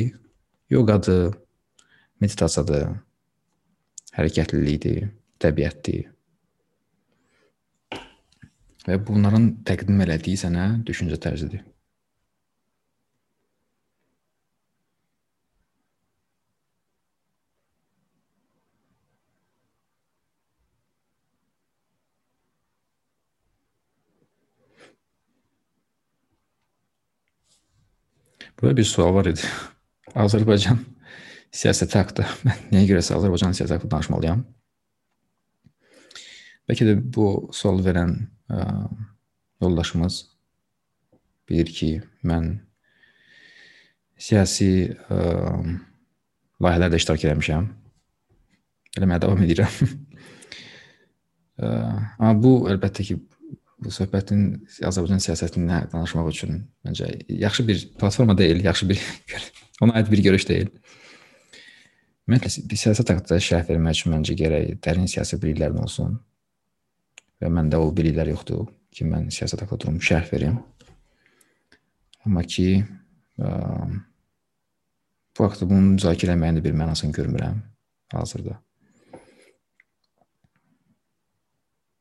yoqadır, meditasiyadır, hərəkətlilikdir, təbiətdir. Və bunların təqdim elədiyi sənə düşüncə tərzidir. Burada bir sual var idi. [laughs] Azərbaycan siyasəti haqqında mən nəyə görəsə Azərbaycan siyasəti haqqında danışmalıyam. Bəlkə də bu sual verən ə, yoldaşımız bilir ki, mən siyasi ə, layihələrdə iştirak etmişəm. Eləməyə davam edirəm. ə, amma bu əlbəttə ki, bu söhbətin Azərbaycan siyasətindən danışmaq üçün məncə yaxşı bir platforma deyil, yaxşı bir [laughs] ona aid bir görüş deyil. Ümumiyyətlə siyasət haqqında şərh vermək üçün məncə gərək dərin siyasi biliklərin olsun. Və məndə o biliklər yoxdur ki, mən siyasət haqqında durum şərh verim. Amma ki, ə, bu haqda bunu müzakirə etməyin də bir mənasını görmürəm hazırda.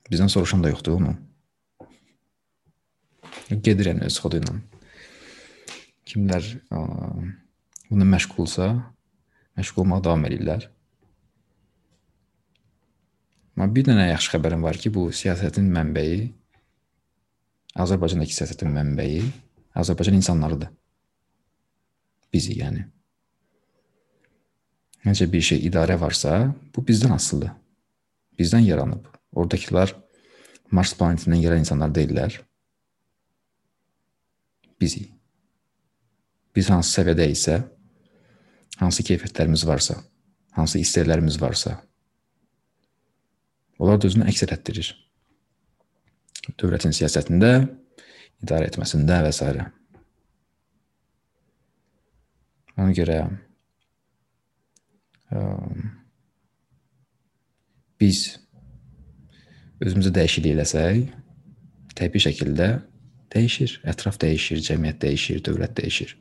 Bizdən soruşan da yoxdur onu. Gedir yəni öz xodu ilə. Kimlər ə, buna məşğulsa, məşğul olmağa davam edirlər. Amma bir dənə yaxşı xəbərim var ki, bu siyasətin mənbəyi Azərbaycandakı siyasətin mənbəyi Azərbaycan insanlarıdır. Bizi yəni. Necə bir şey idarə varsa, bu bizdən asılıdır. Bizdən yaranıb. Oradakılar Mars planetindən gələn insanlar deyillər. Bizi. Biz hansı səviyyədə isə hansı keyfiyyətlərimiz varsa, hansı istəklərimiz varsa, onlar da özünü əks etdirir. Dövlətin siyasətində, idarə etməsində və s. Ona görə biz özümüzü dəyişiklik eləsək, təbii şəkildə dəyişir. Ətraf dəyişir, cəmiyyət dəyişir, dövlət dəyişir.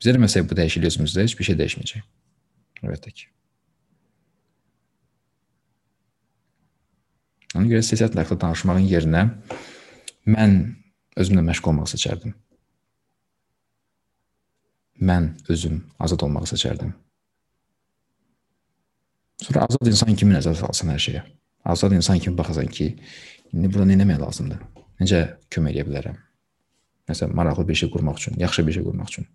Biz eləməsək bu dəyişiklik özümüzdə heç bir şey dəyişməyəcək. Əlbəttə ki. Ona görə siyasətlə haqqında danışmağın yerinə mən özümlə məşğul olmağı seçərdim. Mən özüm azad olmağı seçərdim. Sonra azad insan kimi nəzərə alsan hər şeyə. Azad insan kimi baxasan ki, indi burada nə etmək lazımdır? Necə kömək edə bilərəm? Məsələn, maraqlı bir şey qurmaq üçün, yaxşı bir şey qurmaq üçün.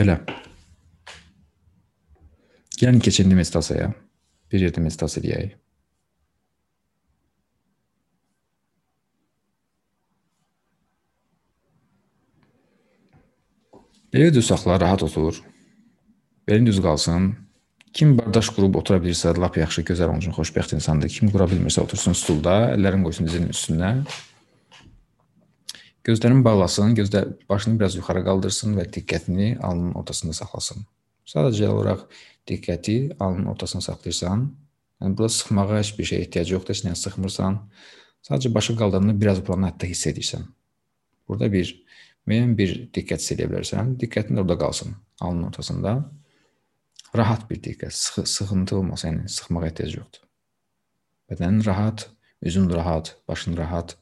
Belə. Gəlin keçin meditasiyaya. Bir yerdə meditasiya edək. Belə düz saxla, rahat otur. Belin düz qalsın. Kim bardaş qurub otura bilirsə, lap yaxşı, gözəl onun üçün xoşbəxt insandır. Kim qura bilmirsə, otursun stulda, əllərini qoysun dizinin üstünə. Gözlərini bağlasın, gözlər başını biraz yuxarı qaldırsın və diqqətini alnının ortasında saxlasın. Sadəcə olaraq diqqəti alnının ortasına saxlayırsan. Yəni burada sıxmağa heç bir şey ehtiyac yoxdur, heç nə sıxmırsan. Sadəcə başı qaldıranda biraz buranı hətta hiss edirsən. Burada bir müəyyən bir diqqət hiss edə bilərsən. Diqqətin orada qalsın, alnının ortasında. Rahat bir diqqət, sıx sıxıntı olmasın, yəni sıxmağa ehtiyac yoxdur. Bədənin rahat, üzün rahat, başın rahat.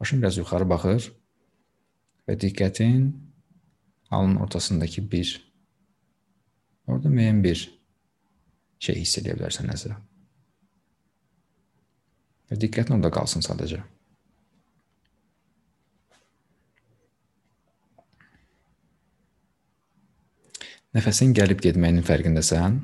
Başın biraz yuxarı baxır və diqqətin alnın ortasındakı bir orada müəyyən bir şey hiss edə bilərsən nəsə. Və diqqətin orada qalsın sadəcə. Nəfəsin gəlib getməyinin fərqindəsən?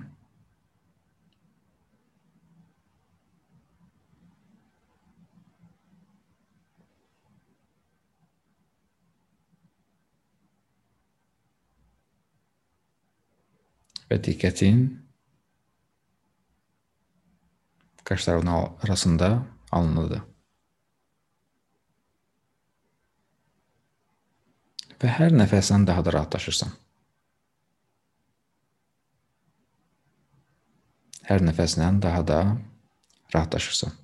Və diqqətin qaşların arasında alınıdır. Və hər nəfəsdən daha da rahatlaşırsan. Hər nəfəslə daha da rahatlaşırsan.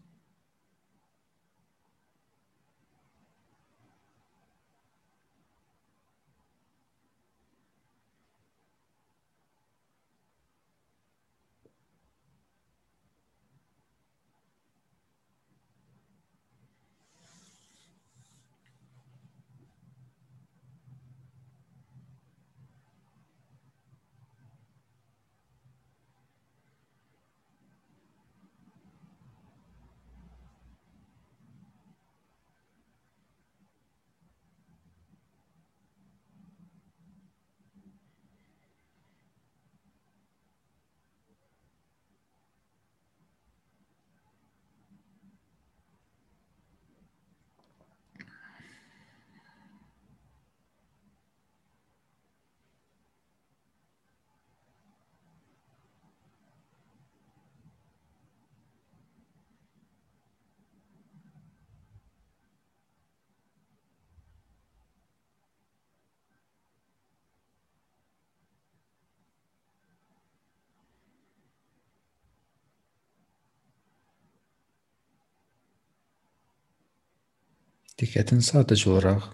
Diqqətin sadəcə olaraq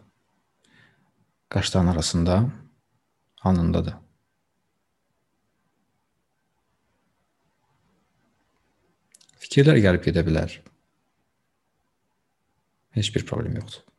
qaşların arasında alnındadır. Fikirlər gəlib gedə bilər. Heç bir problem yoxdur.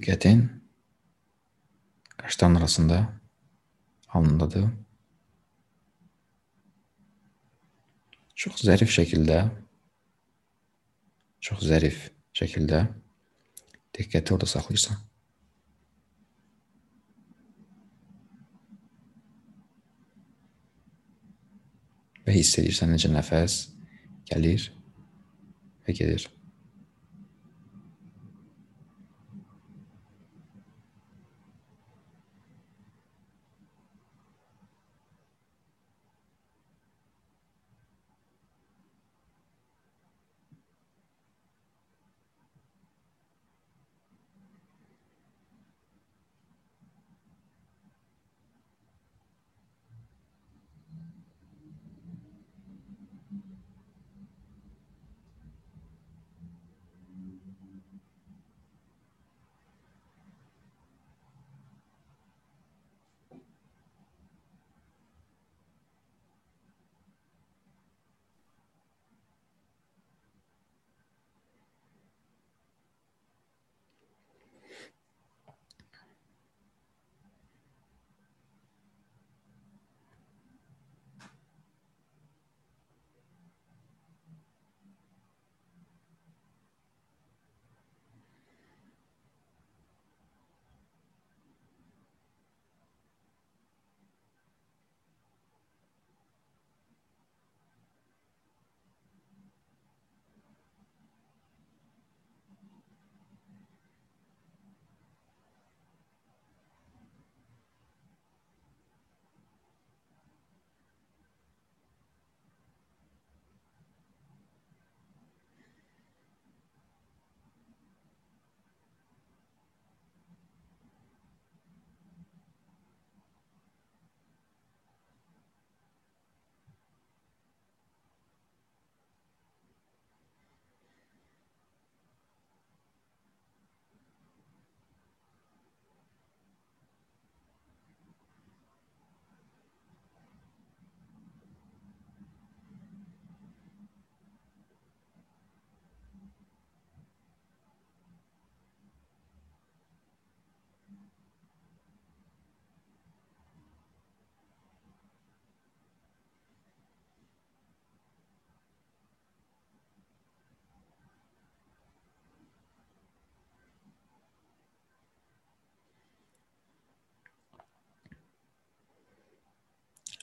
Diqqətin qaşların arasında alnındadır. Çox zərif şəkildə çox zərif şəkildə diqqəti orada saxlayırsan. Və hiss edirsən necə nəfəs gəlir və gedir.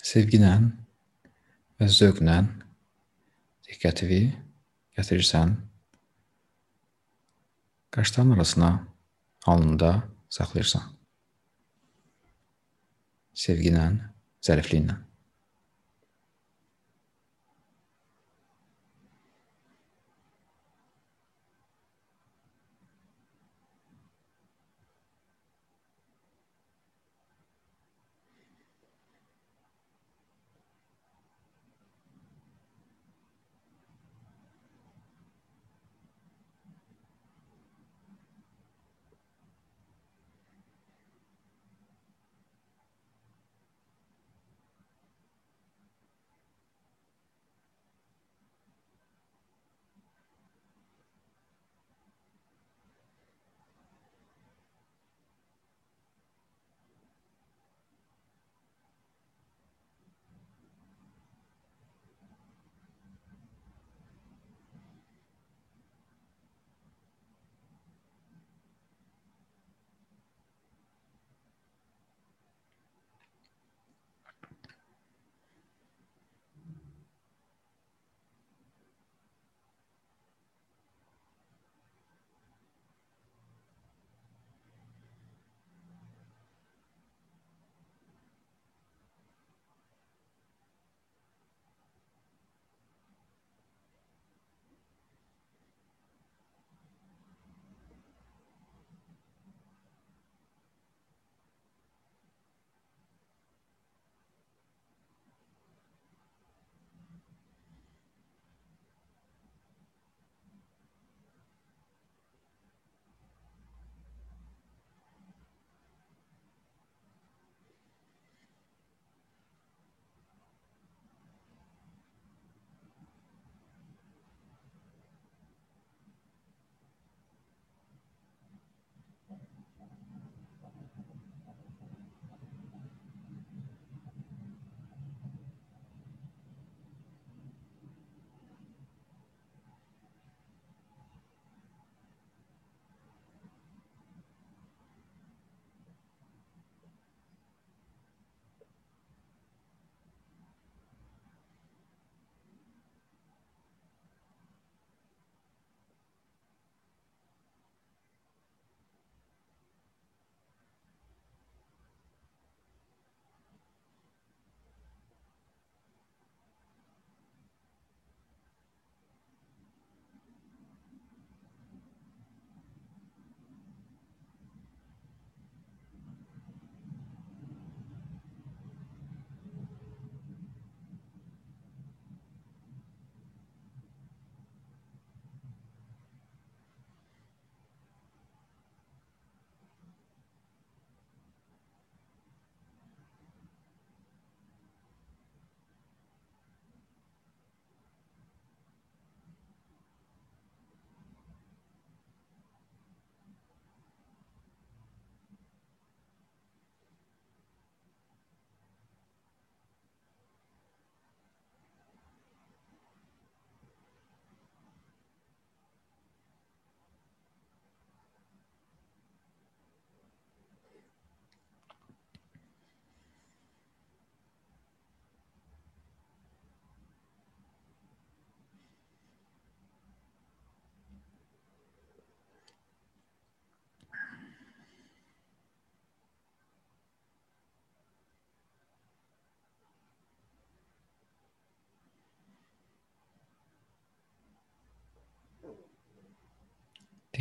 Sevgilə və zövqlə diqqətini gətirirsən qaşların arasına alnında saxlayırsan. Sevgilə, zərifliklə.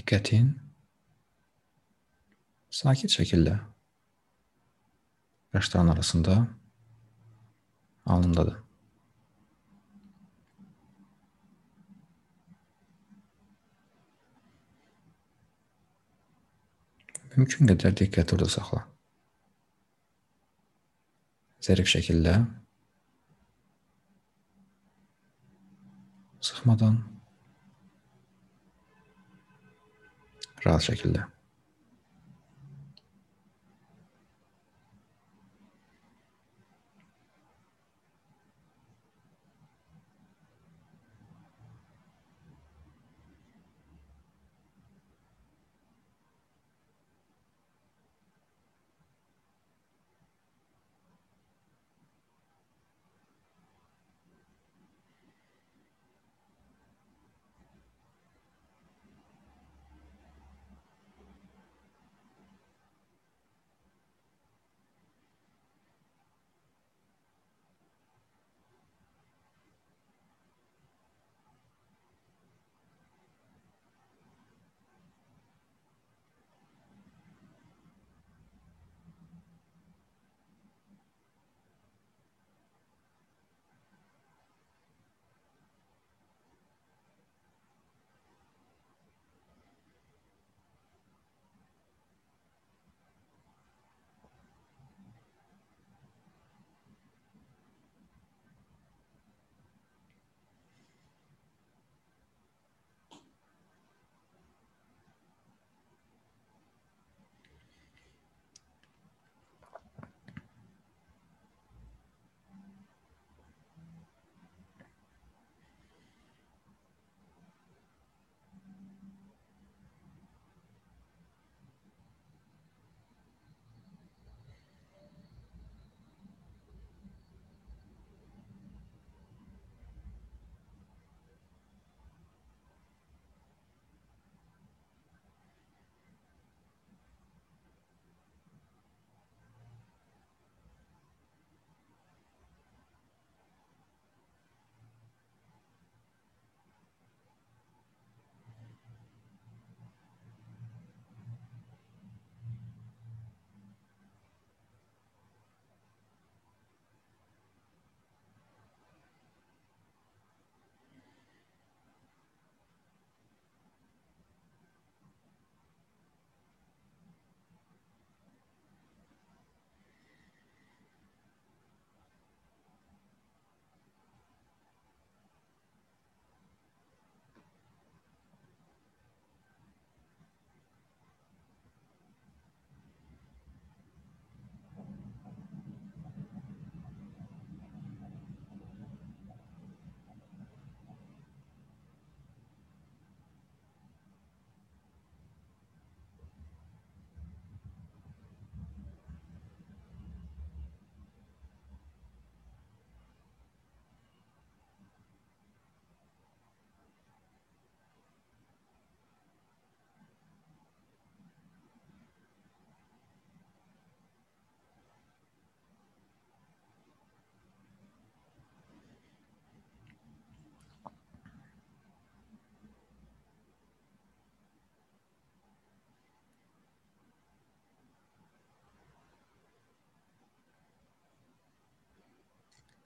Diqqətin sakit şəkildə qaşların arasında alnındadır. Mümkün qədər diqqəti orada saxla. Zərif şəkildə sıxmadan rahat şəkildə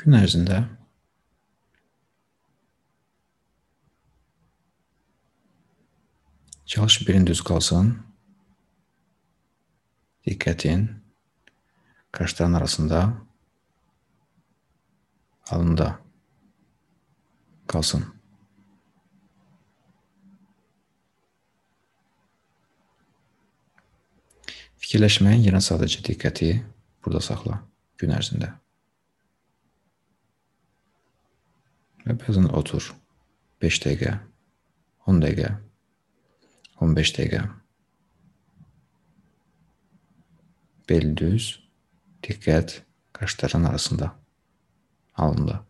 Gün ərzində çalış birin düz qalsın. Diqqətin qaşların arasında alında qalsın. Fikirləşməyin yerinə sadəcə diqqəti burada saxla gün ərzində. Və bəzən otur 5 dəqiqə, 10 dəqiqə, 15 dəqiqə. Bel düz, diqqət qaşların arasında, alında.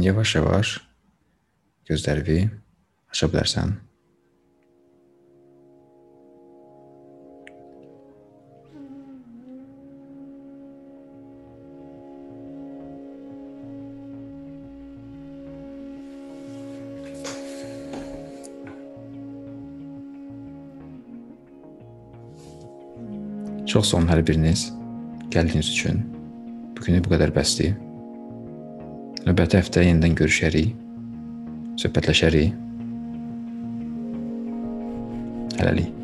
Yavaş-yavaş gözlərini aça bilərsən. Çox sağ olun hər biriniz gəldiyiniz üçün. Bu günü bu qədər bəsdir. Növbəti həftə yenidən görüşərik. Söhbətləşərik. Hələlik.